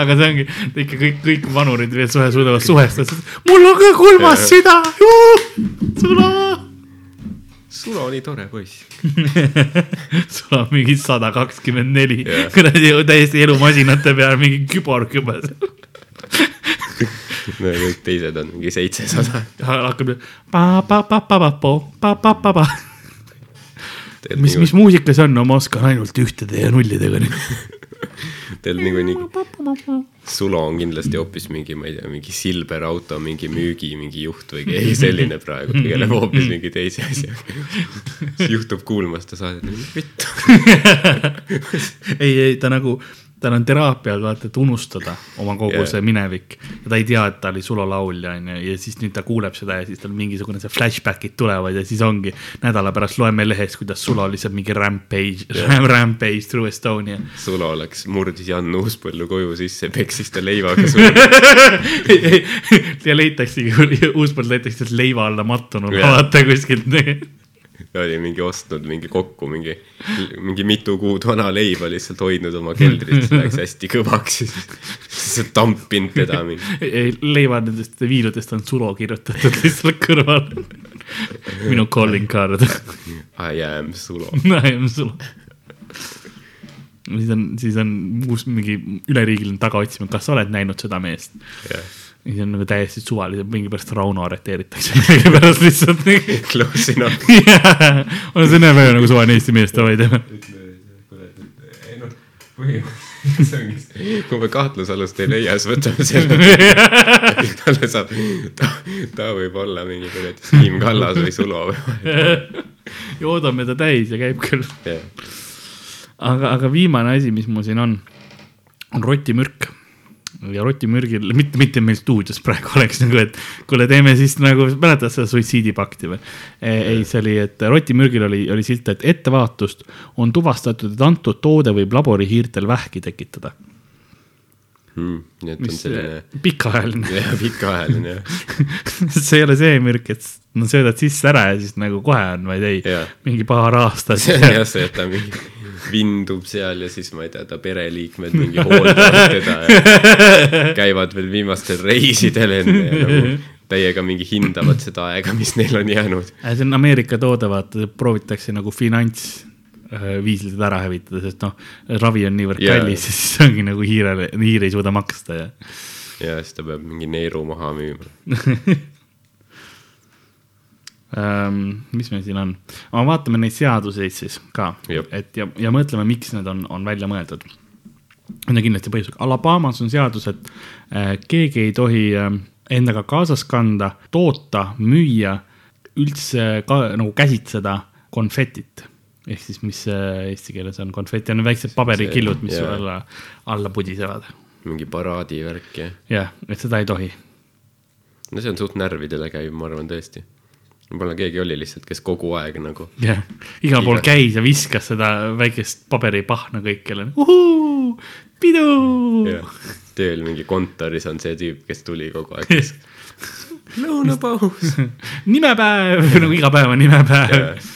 S2: aga see ongi ikka kõik, kõik vanurid veel suhe suudavad suhestada. mul on ka kolmas süda. Sulo.
S3: Sulo oli tore poiss.
S2: sul on mingi sada kakskümmend neli kuradi täiesti elumasinate peal mingi küborg juba.
S3: no kõik teised on mingi seitsesada.
S2: hakkab pa-pa-pa-pa. mis, mis muusika see on, no ma oskan ainult ühtede ja nullidega.
S3: Teil niikuinii, Sulo on kindlasti hoopis mingi, ma ei tea, mingi Silver auto mingi müügi mingi juht või keegi selline praegu, tegeleb hoopis mingi teise asjaga. siis juhtub kuulmas ta saadet, vittu.
S2: ei, ei ta nagu, tal on teraapial vaata, et unustada oma kogu yeah. see minevik ja ta ei tea, et ta oli Sulo laulja onju ja siis nüüd ta kuuleb seda ja siis tal mingisugune see flashback'id tulevad ja siis ongi nädala pärast loeme lehest, kuidas Sulo lihtsalt mingi rampage yeah. rampage through Estonia.
S3: Sulo oleks, murdis Jan Uuspõllu koju sisse, peksis ta leivaga sulle.
S2: ja leitaksegi, Uuspõld leitakse leiva alla mattununa
S3: Jah.
S2: vaata kuskilt.
S3: Oli mingi ostnud mingi kokku mingi, mingi mitu kuud vana leiba lihtsalt hoidnud oma keldris, läks hästi kõvaks, siis tampinud teda mingi.
S2: leivad nendest viiludest on Sulo kirjutatud lihtsalt kõrval. minu calling card.
S3: I am Sulo.
S2: I am Sulo. siis on, siis on uus mingi üleriigiline tagaotsimine, kas sa oled näinud seda meest? Siis on nagu täiesti suvaliselt, mingi pärast Rauno arreteeritakse millegipärast lihtsalt nii.
S3: Close enough.
S2: on see näeb väga nagu suvaline Eesti mees, davai teeme.
S3: ei noh, põhimõtteliselt see ongi, kui me kahtlusalust ei leia, siis võtame selle. talle saab, ta, ta võib olla mingi kuradi Siim Kallas või Sulo või.
S2: joodame ta täis ja käib küll.
S3: jah,
S2: aga, aga viimane asi, mis mul siin on, on rotimürk. Ja rotimürgil, mitte, mitte meil stuudios praegu oleks nagu, et kuule, teeme siis nagu, mäletad seda suitsiidipakti või? ei, see oli, et rotimürgil oli, oli silt, et ettevaatust on tuvastatud, et antud toode võib laborihiirtel vähki tekitada.
S3: Hmm, nii et on
S2: mis
S3: selline
S2: pikaajaline,
S3: jah, pikaajaline jah,
S2: see ei ole see mürk, et no söödad sisse ära ja siis nagu kohe on, vaid ei mingi paar aastat.
S3: see on jah see, et ta mingi vindub seal ja siis ma ei tea, ta pereliikmed mingi hooldavad teda ja käivad veel viimastel reisidel enne ja nagu täiega mingi hindavad seda aega, mis neil on jäänud.
S2: see on Ameerika toode, vaata, proovitakse nagu finantsviisidel ära hävitada, sest noh, ravi on niivõrd
S3: Jaa.
S2: kallis ja siis ongi nagu hiirele, hiir ei suuda maksta ja.
S3: ja siis ta peab mingi neeru maha müüma.
S2: Ähm, mis meil siin on, vaatame neid seaduseid siis ka, et ja, ja mõtleme, miks need on, on välja mõeldud. Need on kindlasti põhjusega, Alabamas on seadus, et äh, keegi ei tohi äh, endaga kaasas kanda, toota, müüa, üldse ka nagu käsitseda konfetit. ehk siis, mis äh, eesti keeles on konfeti, on väiksed paberikillud, mis sul alla, alla pudisevad.
S3: mingi paraadivärk ja,
S2: jah, et seda ei tohi.
S3: no see on suht närvidele käiv, ma arvan tõesti. Võib-olla keegi oli lihtsalt, kes kogu aeg nagu
S2: jah, igal pool käis ja viskas seda väikest paberipahna kõikjale. pidu.
S3: ja, tööl mingi kontoris on see tüüp, kes tuli kogu aeg, lõunapaus.
S2: nimepäev, nagu iga päev on nimepäev.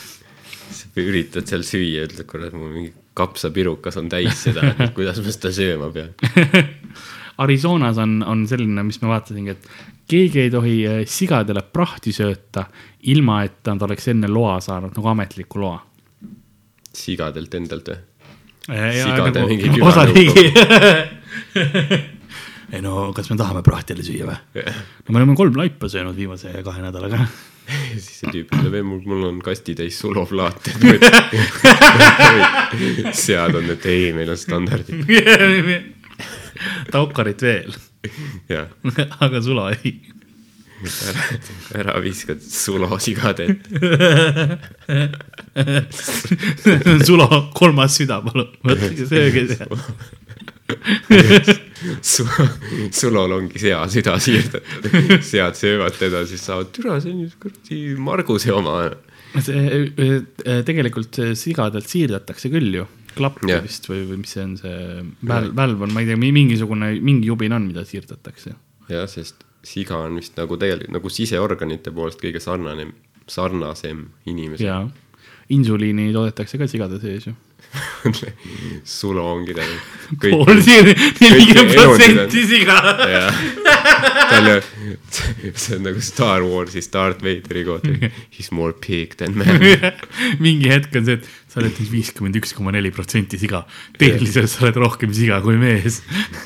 S3: üritad seal süüa, ütled, kurat, mul mingi kapsapirukas on täis seda, et kuidas ma seda sööma pean.
S2: Arizonas on, on selline, mis ma vaatasingi, et keegi ei tohi eh, sigadele prahti sööta, ilma et nad oleks enne loa saanud, nagu ametliku loa.
S3: sigadelt endalt või?
S2: Sigade
S3: Sigade
S2: nagu,
S3: mingi
S2: osariigi.
S4: ei no kas me tahame prahtile süüa või?
S2: no me oleme kolm laipa söönud viimase kahe nädalaga.
S3: siis see tüüp ütleb, ei mul, mul on kastitäis suloplaate, et sead on, et ei, meil on standardid.
S2: taukarit veel, aga sula ei.
S3: ära, ära viska sulo sigade ette.
S2: sula kolmas süda, palun, võtke sööge seal.
S3: Su, sulol ongi sea süda siirdatud, sead söövad teda, siis saavad, türa, see on ju kuradi Marguse oma.
S2: see eh, tegelikult sigadelt siirdatakse küll ju, klapp yeah. vist või, või mis see on see välv, välv on, ma ei tea, mingisugune, mingi jubin on, mida siirdatakse.
S3: jah, sest siga on vist nagu tegelikult nagu siseorganite poolest kõige sarnane, sarnasem inimese.
S2: ja insuliini toodetakse ka sigade sees ju.
S3: sulo ongi tal
S2: pool,
S3: kõik.
S2: nelikümmend protsenti siga.
S3: tal on, see on nagu Star Warsi Darth Vaderi kohta. He is more pig than man.
S2: mingi hetk on see, et sa oled viiskümmend üks koma neli protsenti siga. tehniliselt sa oled rohkem siga kui mees.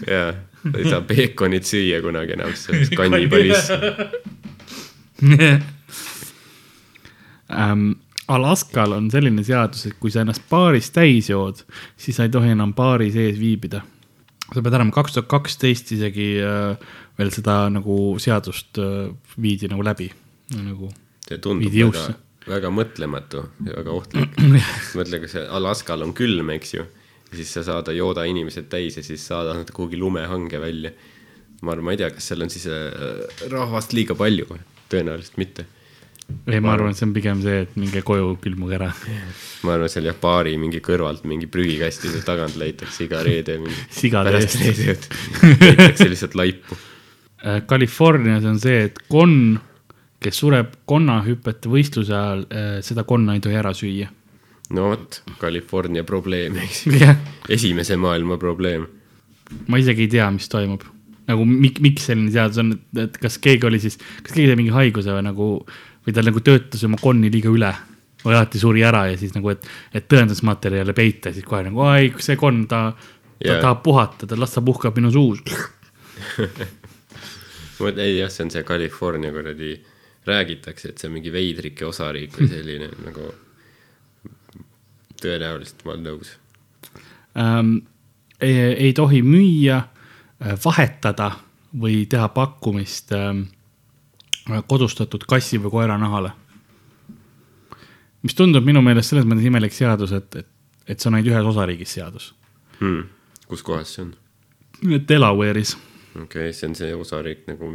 S3: jah, ei saa peekonit süüa kunagi enam, see on kannibalism.
S2: ähm,. Alaskal on selline seadus, et kui sa ennast baaris täis jood, siis sa ei tohi enam baari sees viibida. sa pead olema kaks tuhat kaksteist isegi äh, veel seda nagu seadust äh, viidi nagu läbi nagu.
S3: see tundub väga väga mõtlematu ja väga ohtlik. mõtle, kui see Alaskal on külm, eks ju, siis sa saad jooda inimesed täis ja siis saadad nad kuhugi lumehange välja. ma arvan, ma ei tea, kas seal on siis äh, rahvast liiga palju, tõenäoliselt mitte.
S2: ei, ma arvan, et see on pigem see, et minge koju, külmuge ära.
S3: ma arvan, seal jah, baari mingi kõrvalt mingi prügikastide tagant leitakse iga reede mingi.
S2: Sigade eest.
S3: leitakse lihtsalt laipu.
S2: Äh, Californias on see, et konn, kes sureb konnahüpete võistluse ajal, seda konna ei tohi ära süüa.
S3: no vot, California probleem, eks ju. esimese maailma probleem.
S2: ma isegi ei tea, mis toimub. nagu mik-, miks selline seadus on, et kas keegi oli siis, kas keegi sai mingi haiguse või nagu, või ta nagu töötas oma konni liiga üle või alati suri ära ja siis nagu, et, et tõendusmaterjale peita, siis kohe nagu, ai, see konn, ta, ta yeah. tahab puhatada, las ta puhkab minu suus.
S3: vot ei jah, see on see California kuradi, räägitakse, et see on mingi veidrike osariik või selline nagu. tõenäoliselt ma olen nõus.
S2: ähm,. Ei, ei tohi müüa, vahetada või teha pakkumist ähm, kodustatud kassi või koera nahale. mis tundub minu meelest selles mõttes imelik seadus, et, et, et see on ainult ühes osariigis seadus.
S3: Hmm. kus kohas see on?
S2: Delaware'is.
S3: okei okay,, see on see osariik nagu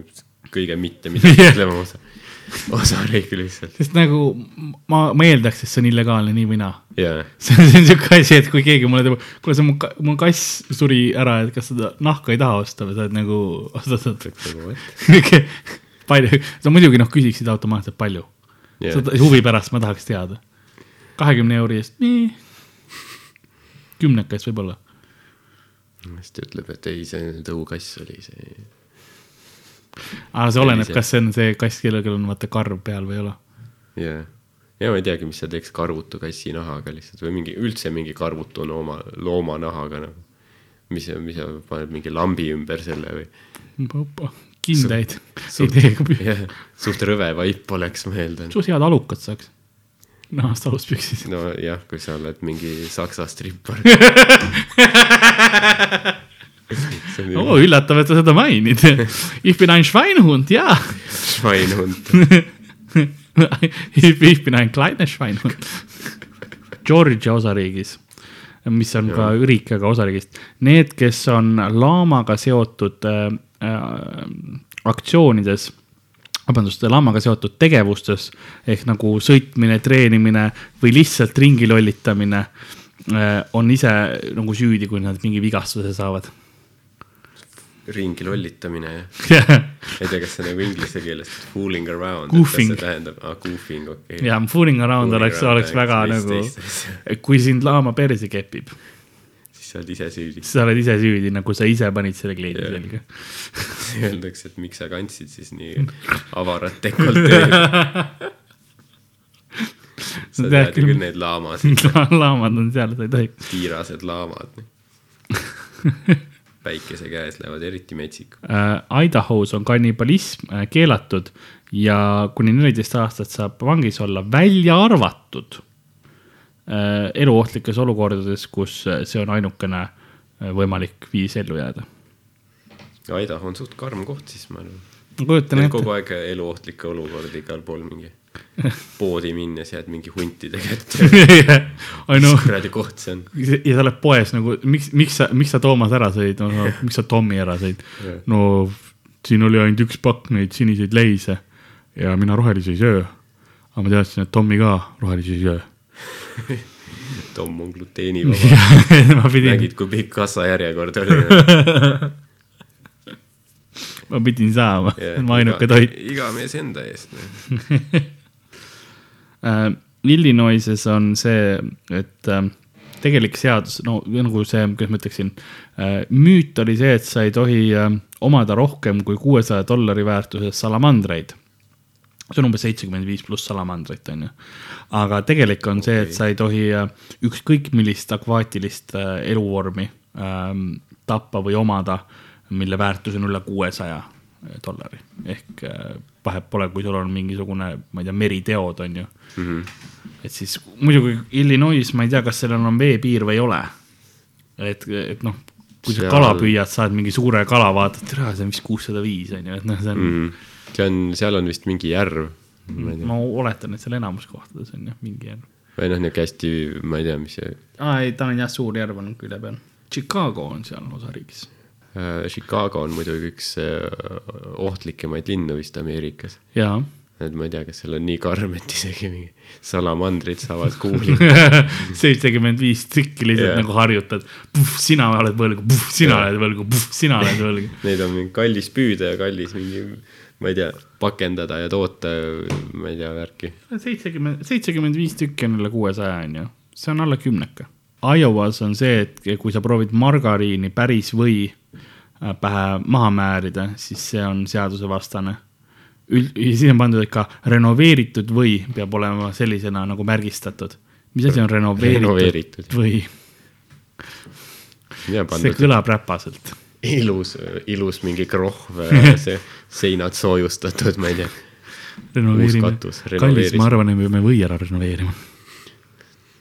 S3: kõige mitte midagi ütlema osa, osariik lihtsalt.
S2: sest nagu ma, ma eeldaks, et see on illegaalne nii või naa.
S3: jaa,
S2: see on, see on siuke asi, et kui keegi mulle teeb, kuule, see mu, mu kass suri ära, et kas seda nahka ei taha osta või sa oled nagu, oot-oot-oot. palju, sa muidugi noh, küsiksid automaatselt palju
S3: Jah.
S2: yeah.. huvi pärast ma tahaks teada. kahekümne euri eest, nii. kümneka eest võib-olla.
S3: siis ta ütleb, et ei, see tõukass oli see.
S2: aga see oleneb, kas see on see kass, kellel on vaata karv peal või ei ole.
S3: jaa, ja ma ei teagi, mis sa teeks karvutu kassi nahaga lihtsalt või mingi üldse mingi karvutu looma, loomanahaga nagu. mis, mis sa paned mingi lambi ümber selle või?
S2: kindaid.
S3: suht-
S2: ideega püü-.
S3: jah, suht rõve vaip oleks, ma eeldan.
S2: suht head alukad saaks. nahast aluspüksid.
S3: nojah, kui sa oled mingi saksa strippar.
S2: oo
S3: ju
S2: üllatav, et sa seda mainid. Ich bin ein Schweinhund, jaa.
S3: Schweinhund.
S2: Ich bin ein kleiner Schweinhund. Georgia osariigis, mis on ka riik, aga osariigist, need, kes on laamaga seotud äh, aktsioonides, vabandust, laamaga seotud tegevustes ehk nagu sõitmine, treenimine või lihtsalt ringi lollitamine äh, on ise nagu süüdi, kui nad mingi vigastuse saavad.
S3: ringi lollitamine jah. ei tea, kas see nagu inglise keeles fooling around.
S2: Goofing.
S3: see tähendab, aa goofing, okei okay..
S2: ja fooling around
S3: Fooling
S2: oleks, oleks väga nagu kui sind laama perse kepib,
S3: sa oled ise süüdi.
S2: sa oled ise süüdi, nagu sa ise panid selle kleidi
S3: Jah.
S2: selga.
S3: Öeldakse, et miks sa kandsid siis nii avarat dekolteed. sa
S2: tead küll.
S3: neid laamasid,
S2: laamad on seal, sa ei tohi.
S3: kiirased laamad. päikese käes lähevad eriti metsikud.
S2: äh, Idahos on kannibalism äh, keelatud ja kuni neliteist aastat saab vangis olla, välja arvatud eluohtlikes olukordades, kus äh, see on ainukene äh, võimalik viis ellu jääda.
S3: Idaho on suht karm koht siis, ma arvan.
S2: ma kujutan ette
S3: kogu, aeg eluohtlikke olukordi igal pool mingi poodi minnes jääd mingi huntide kätte. Mis kuradi koht see on?
S2: ja sa oled poes nagu, miks, miks sa, miks sa Toomas ära sõid no,, no, miks sa Tommi ära sõid no siin oli ainult üks pakk neid siniseid leise ja mina rohelisi ei söö. aga ma teadsin, et Tommi ka rohelisi ei söö.
S3: Tom on gluteenivaba.
S2: ma pidin,
S3: nägid, kui pikk kassajärjekord oli?
S2: ma pidin saama, ma ainuke toit.
S3: iga mees enda eest.
S2: äh,. Illinoises on see, et äh, tegelik seadus, no nagu see, kuidas ma ütleksin äh,, müüt oli see, et sa ei tohi omada rohkem kui kuuesaja dollari väärtuses salamandreid. See on umbes seitsekümmend viis pluss salamandrit, on ju. aga tegelik on okay. see, et sa ei tohi äh, ükskõik millist akvaatilist äh, eluvormi ähm, tappa või omada, mille väärtus on üle kuuesaja dollari. ehk äh, vahet pole, kui sul on mingisugune, ma ei tea, meriteod, on ju mm. -hmm. et siis muidugi Illinois, ma ei tea, kas sellel on veepiir või ei ole. et, et noh, kui sa
S3: Seal-
S2: kala püüad, saad mingi suure kala, vaatad, tere, see on vist kuussada viis, on ju, et noh, see on mm.,
S3: see on, seal on vist mingi järv. ma
S2: ma oletan, et seal enamus kohtades on jah, mingi järv.
S3: või noh, niisugune hästi, ma ei tea, mis see
S2: aa, ei, ta on jah, suur järv on külje peal. Chicago on seal osariigis.
S3: äh,, Chicago on muidugi üks äh, ohtlikumaid linnu vist Ameerikas.
S2: jaa.
S3: et ma ei tea, kas seal on nii karm, et isegi mingi salamandrid saavad kuuli.
S2: seitsekümmend viis tükki lihtsalt yeah. nagu harjutad. sina oled võlgu, sina
S3: Jah.
S2: oled võlgu, sina oled võlgu.
S3: Neid on mingi kallis püüda ja kallis mingi ma ei tea, pakendada ja toota, ma ei tea, värki.
S2: seitsekümmend, seitsekümmend viis tükki on üle kuuesaja, on ju, see on alla kümneka. Iowas on see, et kui sa proovid margariini päris või äh, pähe maha määrida, siis see on seadusevastane. Üld-, siis on pandud ikka renoveeritud või peab olema sellisena nagu märgistatud. mis asi on renoveeritud,
S3: Renoveeritud.
S2: või? see kõlab räpaselt.
S3: ilus, ilus mingi krohv, see seinad soojustatud, ma ei tea.
S2: renoveerime
S3: katus,.
S2: kallis, ma arvan, et me peame või ära renoveerima.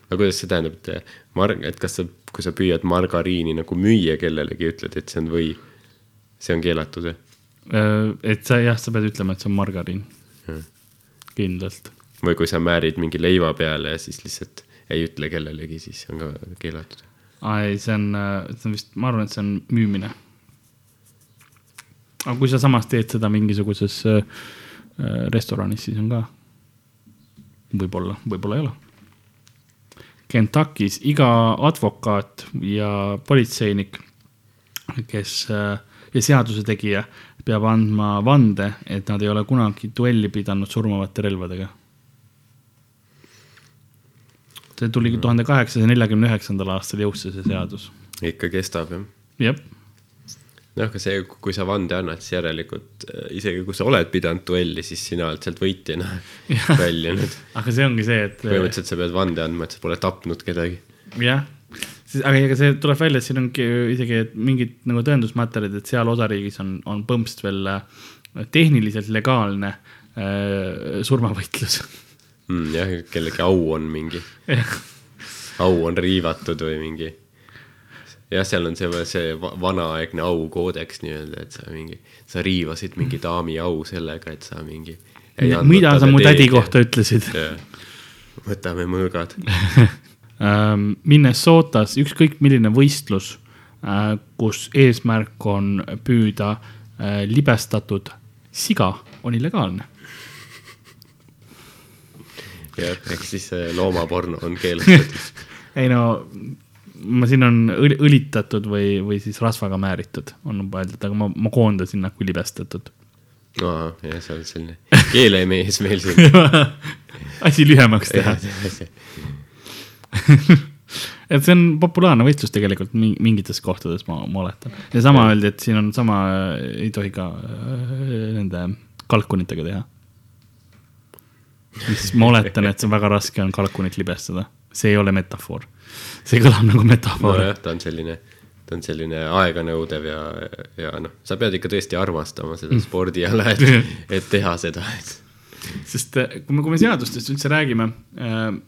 S3: aga kuidas see tähendab, et mar-, et kas sa, kui sa püüad margariini nagu müüa kellelegi, ütled, et see on või, see on keelatud või?
S2: Äh, et sa jah, sa pead ütlema, et see on margariin. kindlalt.
S3: või kui sa määrid mingi leiva peale ja siis lihtsalt ei ütle kellelegi, siis on ka keelatud.
S2: aa ei, see on, see on vist, ma arvan, et see on müümine. Aga kui sa samas teed seda mingisuguses äh, äh, restoranis, siis on ka. võib-olla, võib-olla ei ole. Kentuckis iga advokaat ja politseinik, kes äh, ja seaduse tegija peab andma vande, et nad ei ole kunagi duelli pidanud surmavate relvadega. see tuli tuhande kaheksasaja neljakümne üheksandal aastal jõusse see seadus.
S3: ikka kestab jah?
S2: jah,
S3: noh, aga see, kui sa vande annad, siis järelikult äh, isegi kui sa oled pidanud duelli, siis sina oled sealt võitjana väljunud.
S2: aga see ongi see, et
S3: põhimõtteliselt sa pead vande andma, et sa pole tapnud kedagi.
S2: jah, aga ega see tuleb välja, et siin ongi isegi mingid nagu tõendusmaterjalid, et seal osariigis on, on põmpsst veel äh, tehniliselt legaalne äh, surmavõitlus.
S3: mm,. jah, kellegi au on mingi, au on riivatud või mingi. jah, seal on see, see va- vanaaegne aukoodeks nii-öelda, et sa mingi, sa riivasid mingi daami au sellega, et sa mingi.
S2: mida sa mu tädi kohta ütlesid?
S3: võtame mõõgad.
S2: Ähm, Minnesotas ükskõik milline võistlus, kus eesmärk on püüda äh, libestatud siga, on illegaalne.
S3: jah, ehk siis see loomaporno on keelatud.
S2: ei no, ma siin on õli, õlitatud või, või siis rasvaga määritud, on juba öeldud, aga ma, ma koondasin nagu libestatud.
S3: aa, jah, see on selline keelemees meil siin.
S2: asi lühemaks teha. et see on populaarne võistlus tegelikult mi- mingites kohtades, ma, ma oletan. ja sama öeldi, et siin on sama, ei tohi ka äh, nende kalkunitega teha. siis ma oletan, et see on väga raske on kalkunit libestada, see ei ole metafoor. see kõlab nagu metafoor no,.
S3: nojah, ta on selline, ta on selline aeganõudev ja, ja noh, sa pead ikka tõesti armastama seda spordiala, et, et teha seda, et
S2: sest äh, kui me, kui me seadustest üldse räägime,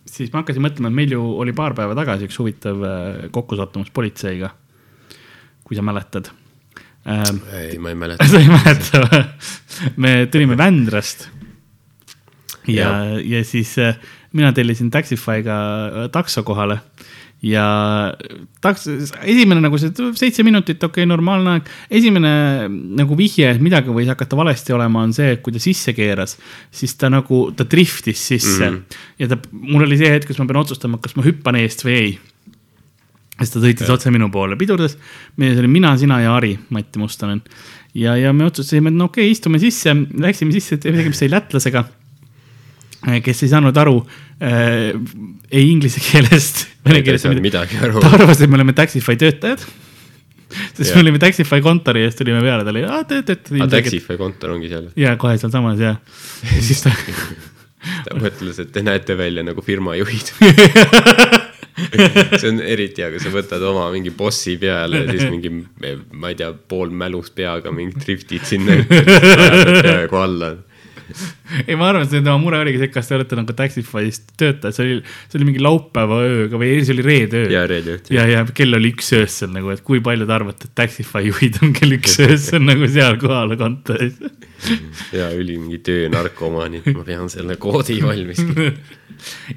S2: siis ma hakkasin mõtlema, et meil ju oli paar päeva tagasi üks huvitav äh, kokkusattumus politseiga. kui sa mäletad.
S3: ei, ma ei mäleta.
S2: sa ei mäleta me tulime Vändrast. ja, ja siis äh, mina tellisin Taxify'ga äh, takso kohale ja taks-, esimene nagu see seitse minutit, okei okay,, normaalne aeg. esimene nagu vihje, et midagi võis hakata valesti olema, on see, et kui ta sisse keeras, siis ta nagu, ta driftis sisse mm. -hmm. ja ta, mul oli see hetk, kus ma pean otsustama, kas ma hüppan eest või ei siis ta sõitis otse minu poole, pidurdas, see oli mina, sina ja Ari, Mati Mustonen. ja, ja me otsustasime, et no okei okay,, istume sisse, läksime sisse, tegime sai lätlasega, kes ei saanud aru äh, ei inglise keelest, vene keelest ta. arvas, et me oleme Taxify töötajad. sest
S3: Jah.
S2: me olime Taxify kontori ees, tulime peale, ta oli, aa, te töötate.
S3: aga Taxify kontor ongi seal.
S2: ja kohe sealsamas ja siis ta
S3: ta mõtles, et te näete välja nagu firma juhid. see on eriti hea, kui sa võtad oma mingi bossi peale ja siis mingi, ma ei tea, pool mälus peaga mingi driftid sinna, peaaegu alla.
S2: ei, ma arvan, et see tema mure oligi see, kas te olete nagu Taxify's töötajad, see oli, see oli mingi laupäeva ööga või see oli reede öö.
S3: ja reede õhtul.
S2: ja, ja kell oli üks öösel nagu, et kui palju te arvate, et Taxify juhid on kell üks öösel nagu seal kohal kontoris.
S3: ja üli mingi töönarkomaan, et ma pean selle koodi valmis.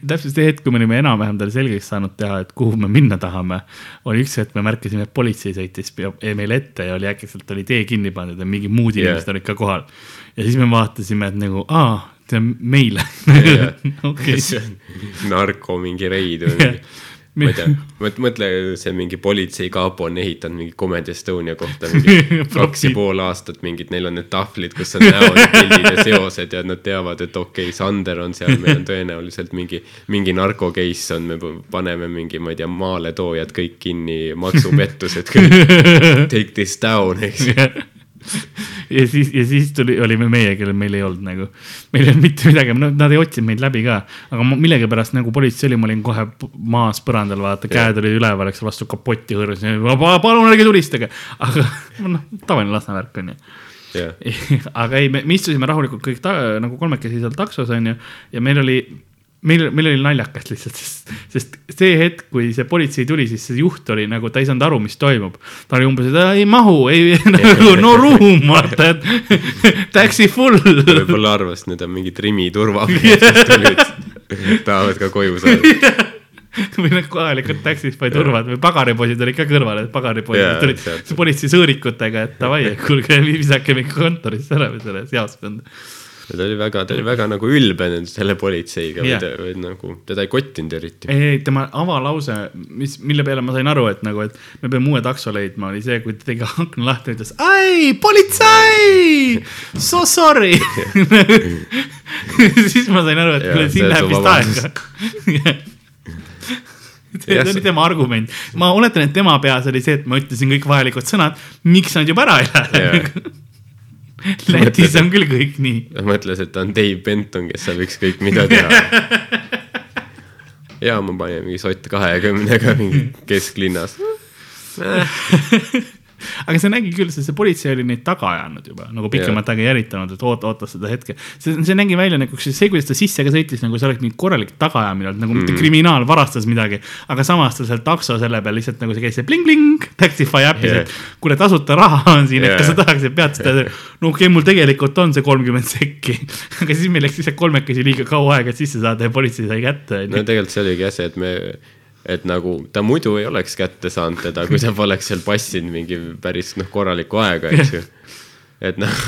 S2: täpselt see hetk, kui me olime enam-vähem talle selgeks saanud teha, et kuhu me minna tahame, oli üks hetk, me märkasime, et politsei sõitis meile ette ja oli äkitselt oli tee kinni pandud ja mingi muud inimesed olid ka kohal. Ja siis me vaatasime, et nagu aa, see on meile. okei,
S3: narko mingi reid või mingi. ma ei tea, mõtle, see mingi politseikaapo on ehitanud mingi Comedy Estonia kohta mingi kaks ja pool aastat mingid, neil on need tahvlid, kus on näod ja pildid ja seosed ja nad teavad, et okei okay,, Sander on seal, meil on tõenäoliselt mingi, mingi narko-case on, me paneme mingi, ma ei tea, maaletoojad kõik kinni, maksupettused kõik, take this down, eks ju.
S2: Ja siis, ja siis tuli, olime meie, kellel meil ei olnud nagu, meil ei olnud mitte midagi, no nad ei otsinud meid läbi ka. aga ma millegipärast nagu politsei oli, ma olin kohe maas põrandal, vaata, käed olid üleval, eks vastu kapotti hõõrusin, palun ärge tulistage. aga noh, tavaline Lasna värk on ju.
S3: jah,
S2: aga ei, me me istusime rahulikult kõik ta, nagu kolmekesi seal taksos onju ja meil oli, meil, meil oli naljakas lihtsalt, sest, sest see hetk, kui see politsei tuli, siis see juht oli nagu, ta ei saanud aru, mis toimub. ta oli umbes, et "Aa, ei mahu, ei nagu no room, vaata, et taxi full.
S3: võib-olla arvas, et need on mingid Rimi turvamehed, tahavad ka koju saada.
S2: või need kohalikud taxify turvad või pagaripoisid olid ka kõrval, et pagaripoisid tulid
S3: sealt.
S2: politsei sõõrikutega, et davai, kuulge, visake mingi kontorisse ära või selle jaoskonda.
S3: Ta oli väga, ta oli väga nagu ülbe selle politseiga
S2: Jah.
S3: või, või nagu teda ei kottinud eriti.
S2: ei, ei tema avalause, mis, mille peale ma sain aru, et nagu, et me peame uue takso leidma, oli see, kui ta tegi akna lahti ja ütles, ai, politsei, so sorry. siis ma sain aru, et kuule, siin läheb vist aega. see
S3: Jah,
S2: oli tema argument, ma oletan, et tema peas oli see, et ma ütlesin kõik vajalikud sõnad, miks nad juba ära ei lähe
S3: Jaa.
S2: Lätis on küll kõik nii.
S3: ta mõtles, et ta on Dave Benton, kes saab ükskõik mida teha. ja ma panin mingi sott kahekümnega mingi kesklinnas.
S2: aga see nägi küll, sest see politsei oli neid taga ajanud juba nagu pikemat aega järitanud, et oota, oota seda hetke. see, see nägi välja nagu see, kuidas ta sisse ka sõitis, nagu see oleks mingi korralik tagaajamine olnud, nagu mitte
S3: Mm.
S2: kriminaal varastas midagi. aga samas ta seal takso selle peal lihtsalt nagu see käis see bling-bling, Taxify äpis
S3: Yeah.
S2: yeah., et kuule, tasuta raha on siin yeah., et kas sa
S3: Yeah.
S2: tahaksid, pead seda, no okei okay,, mul tegelikult on see kolmkümmend sekki. aga siis meil läks lihtsalt kolmekesi liiga kaua aega, et sisse saada ja politsei sai kätte,
S3: no tegelikult see oligi jah see, et me, et nagu ta muidu ei oleks kätte saanud teda, kui ta poleks seal passinud mingi päris noh, korralikku aega, eks ju. et noh,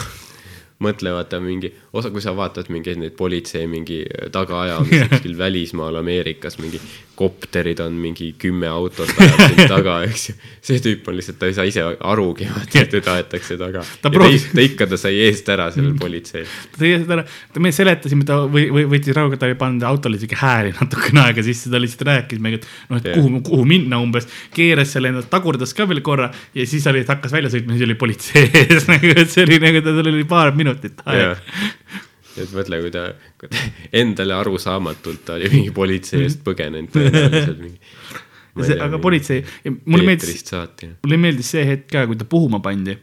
S3: mõtle, vaata mingi osa, kui sa vaatad mingeid neid politsei mingi tagaajamisi kuskil välismaal Ameerikas, mingi kopterid on mingi kümme autot ajab sind taga, eks ju. see tüüp on lihtsalt, ta ei saa ise arugi, vaata, et teda aetakse taga.
S2: Ta
S3: ja ta,
S2: proovis-
S3: ta ikka, ta sai eest ära sellel politseil.
S2: ta tõi seda ära, me seletasime ta või, või võttis rahuga, ta oli pannud autole isegi hääli natukene aega sisse, ta lihtsalt rääkis meiega, et noh, et
S3: Jah.
S2: kuhu, kuhu minna umbes. keeras selle endale, tagurdas ka veel korra ja siis oli, hakkas välja sõitma, siis oli politsei ees nagu, et see oli nagu, tal oli paar minutit aega
S3: jah. et mõtle, kui ta, kui ta endale arusaamatult ta oli mingi politsei eest põgenenud tõenäoliselt mingi.
S2: Aga politsei- mulle meeldis- mulle meeldis see hetk ka, kui ta puhuma pandi.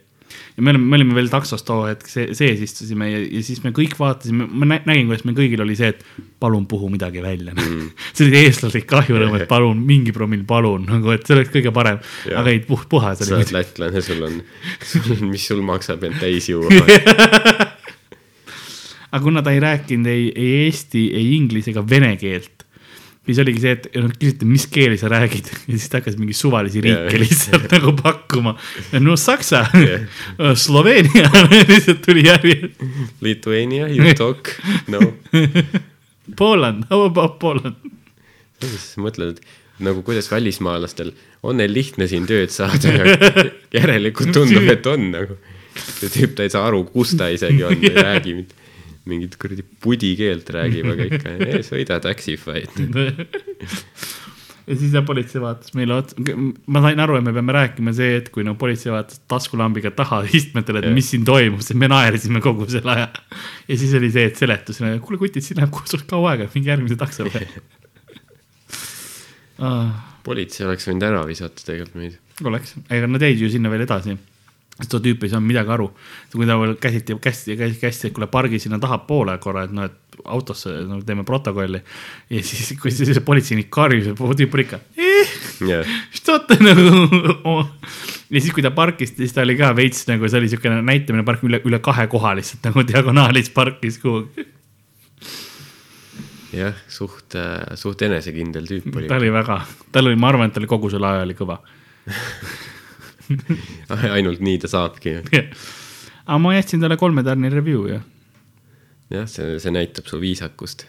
S2: Ja me olime, me olime veel taksos too hetk see, sees istusime ja, ja siis me kõik vaatasime, ma nä- nägin, kuidas meil kõigil oli see, et palun puhu midagi välja mm. see oli eestlaslik kahjurõõm, et palun mingi promill, palun nagu, et see oleks kõige parem. Aga ei, puh-, puha
S3: sa oled. lätlane, sul on, mis sul maksab end täis juua.
S2: aga kuna ta ei rääkinud ei, ei eesti, ei inglise ega vene keelt, siis oligi see, et nad küsisid, mis keeli sa räägid ja siis ta hakkas mingi suvalisi riike lihtsalt nagu pakkuma. no saksa Sloveenia lihtsalt tuli järjest.
S3: Lithuania, you talk, no.
S2: Poland, how about Poland?
S3: siis mõtled, et nagu kuidas välismaalastel on neil lihtne siin tööd saada ja järelikult tundub, et on nagu. see tüüp, ta ei saa aru, kus ta isegi on, ta ei räägi mitte mingit kuradi pudi keelt räägib, aga ikka, sõida Taxify'd.
S2: ja siis jah, politsei vaatas meile otsa, ma sain aru, et me peame rääkima see hetk, kui no politsei vaatas taskulambiga taha istmetele, et
S3: Jah.
S2: mis siin toimub, sest me naersime kogu selle aja. ja siis oli see, et seletus, kuule kutid, siin läheb suht kaua aega, minge järgmise takso peale ah,.
S3: politsei oleks võinud ära visata tegelikult meid.
S2: oleks, ega nad jäid ju sinna veel edasi seda tüüpi ei saanud midagi aru. kui ta veel käsiti, kästi, kästi, kästi, et kuule pargi sinna tahapoole korra, et noh, et autosse no, teeme protokolli. ja siis, kui see, see politseinik karjus, et tüüp oli ikka yeah.. Nagu? ja siis, kui ta parkis, siis ta oli ka veits nagu, see oli siukene näitamine, park üle, üle kahe koha lihtsalt nagu diagonaalis parkis kuhugi
S3: jah, suht, äh, suht enesekindel tüüp oli.
S2: ta oli väga, tal oli, ma arvan, et ta oli kogu selle aja oli kõva
S3: ainult nii ta saabki.
S2: aga ma jätsin talle kolme tärni review ja
S3: jah, see, see näitab su viisakust.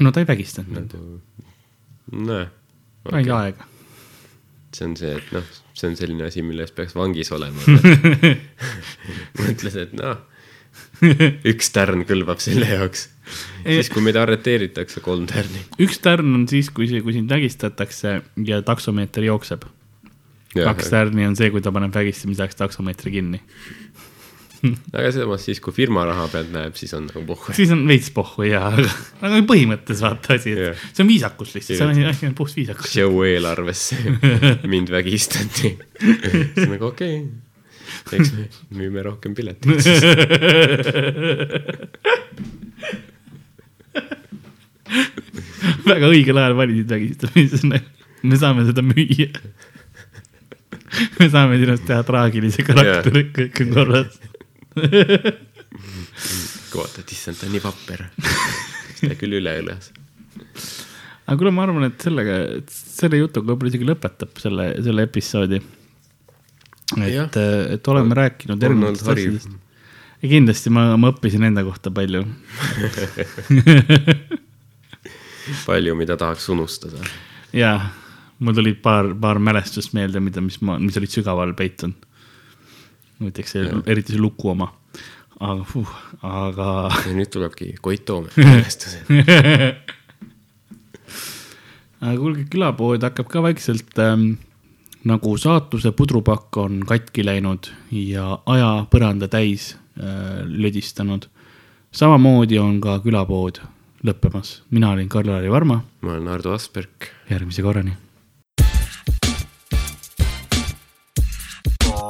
S2: no ta ei vägistanud mind.
S3: nojah,
S2: mingi aega.
S3: see on see, et noh, see on selline asi, mille eest peaks vangis olema. mõtles, et noh, üks tärn kõlbab selle jaoks. siis, kui meid arreteeritakse, kolm tärni.
S2: üks tärn on siis, kui, kui sind vägistatakse ja taksomeeter jookseb. Kaks tärni on see, kui ta paneb vägistamise ajaks taksomeetri kinni.
S3: aga samas siis, kui firma raha pealt näeb, siis on nagu pohhu.
S2: siis on veits pohhu ja, aga aga põhimõttes vaata asi, et
S3: Jah.
S2: see on viisakus lihtsalt, see on asi, asi on puht viisakus.
S3: show eelarvesse mind vägistati. siis nagu okei okay., eks me müüme rohkem pileteid siis.
S2: väga õigel ajal valisid vägistamise, me saame seda müüa. me saame sinust teha traagilise karakteri, kõik on korras.
S3: vaatad, issand, ta on nii vapper. ta küll üle õlas.
S2: aga kuule, ma arvan, et sellega, selle jutuga võib-olla isegi lõpetab selle, selle episoodi. Et, et oleme rääkinud
S3: On
S2: erinevatest
S3: olnud hariv.
S2: asjadest. ja kindlasti ma, ma õppisin enda kohta palju.
S3: palju, mida tahaks unustada.
S2: ja mul tulid paar, paar mälestust meelde, mida, mis ma, mis olid sügaval peitunud. näiteks see, eriti see luku oma. aga uh,, aga
S3: ja nüüd tulebki Koit Toome mälestused.
S2: aga kuulge, külapood hakkab ka vaikselt ähm, nagu saatuse pudrupakk on katki läinud ja aja põranda täis äh, lödistanud. samamoodi on ka külapood lõppemas. mina olin Karl-Lari Varma,
S3: ma olen Ardo Asperg.
S2: järgmise korrani.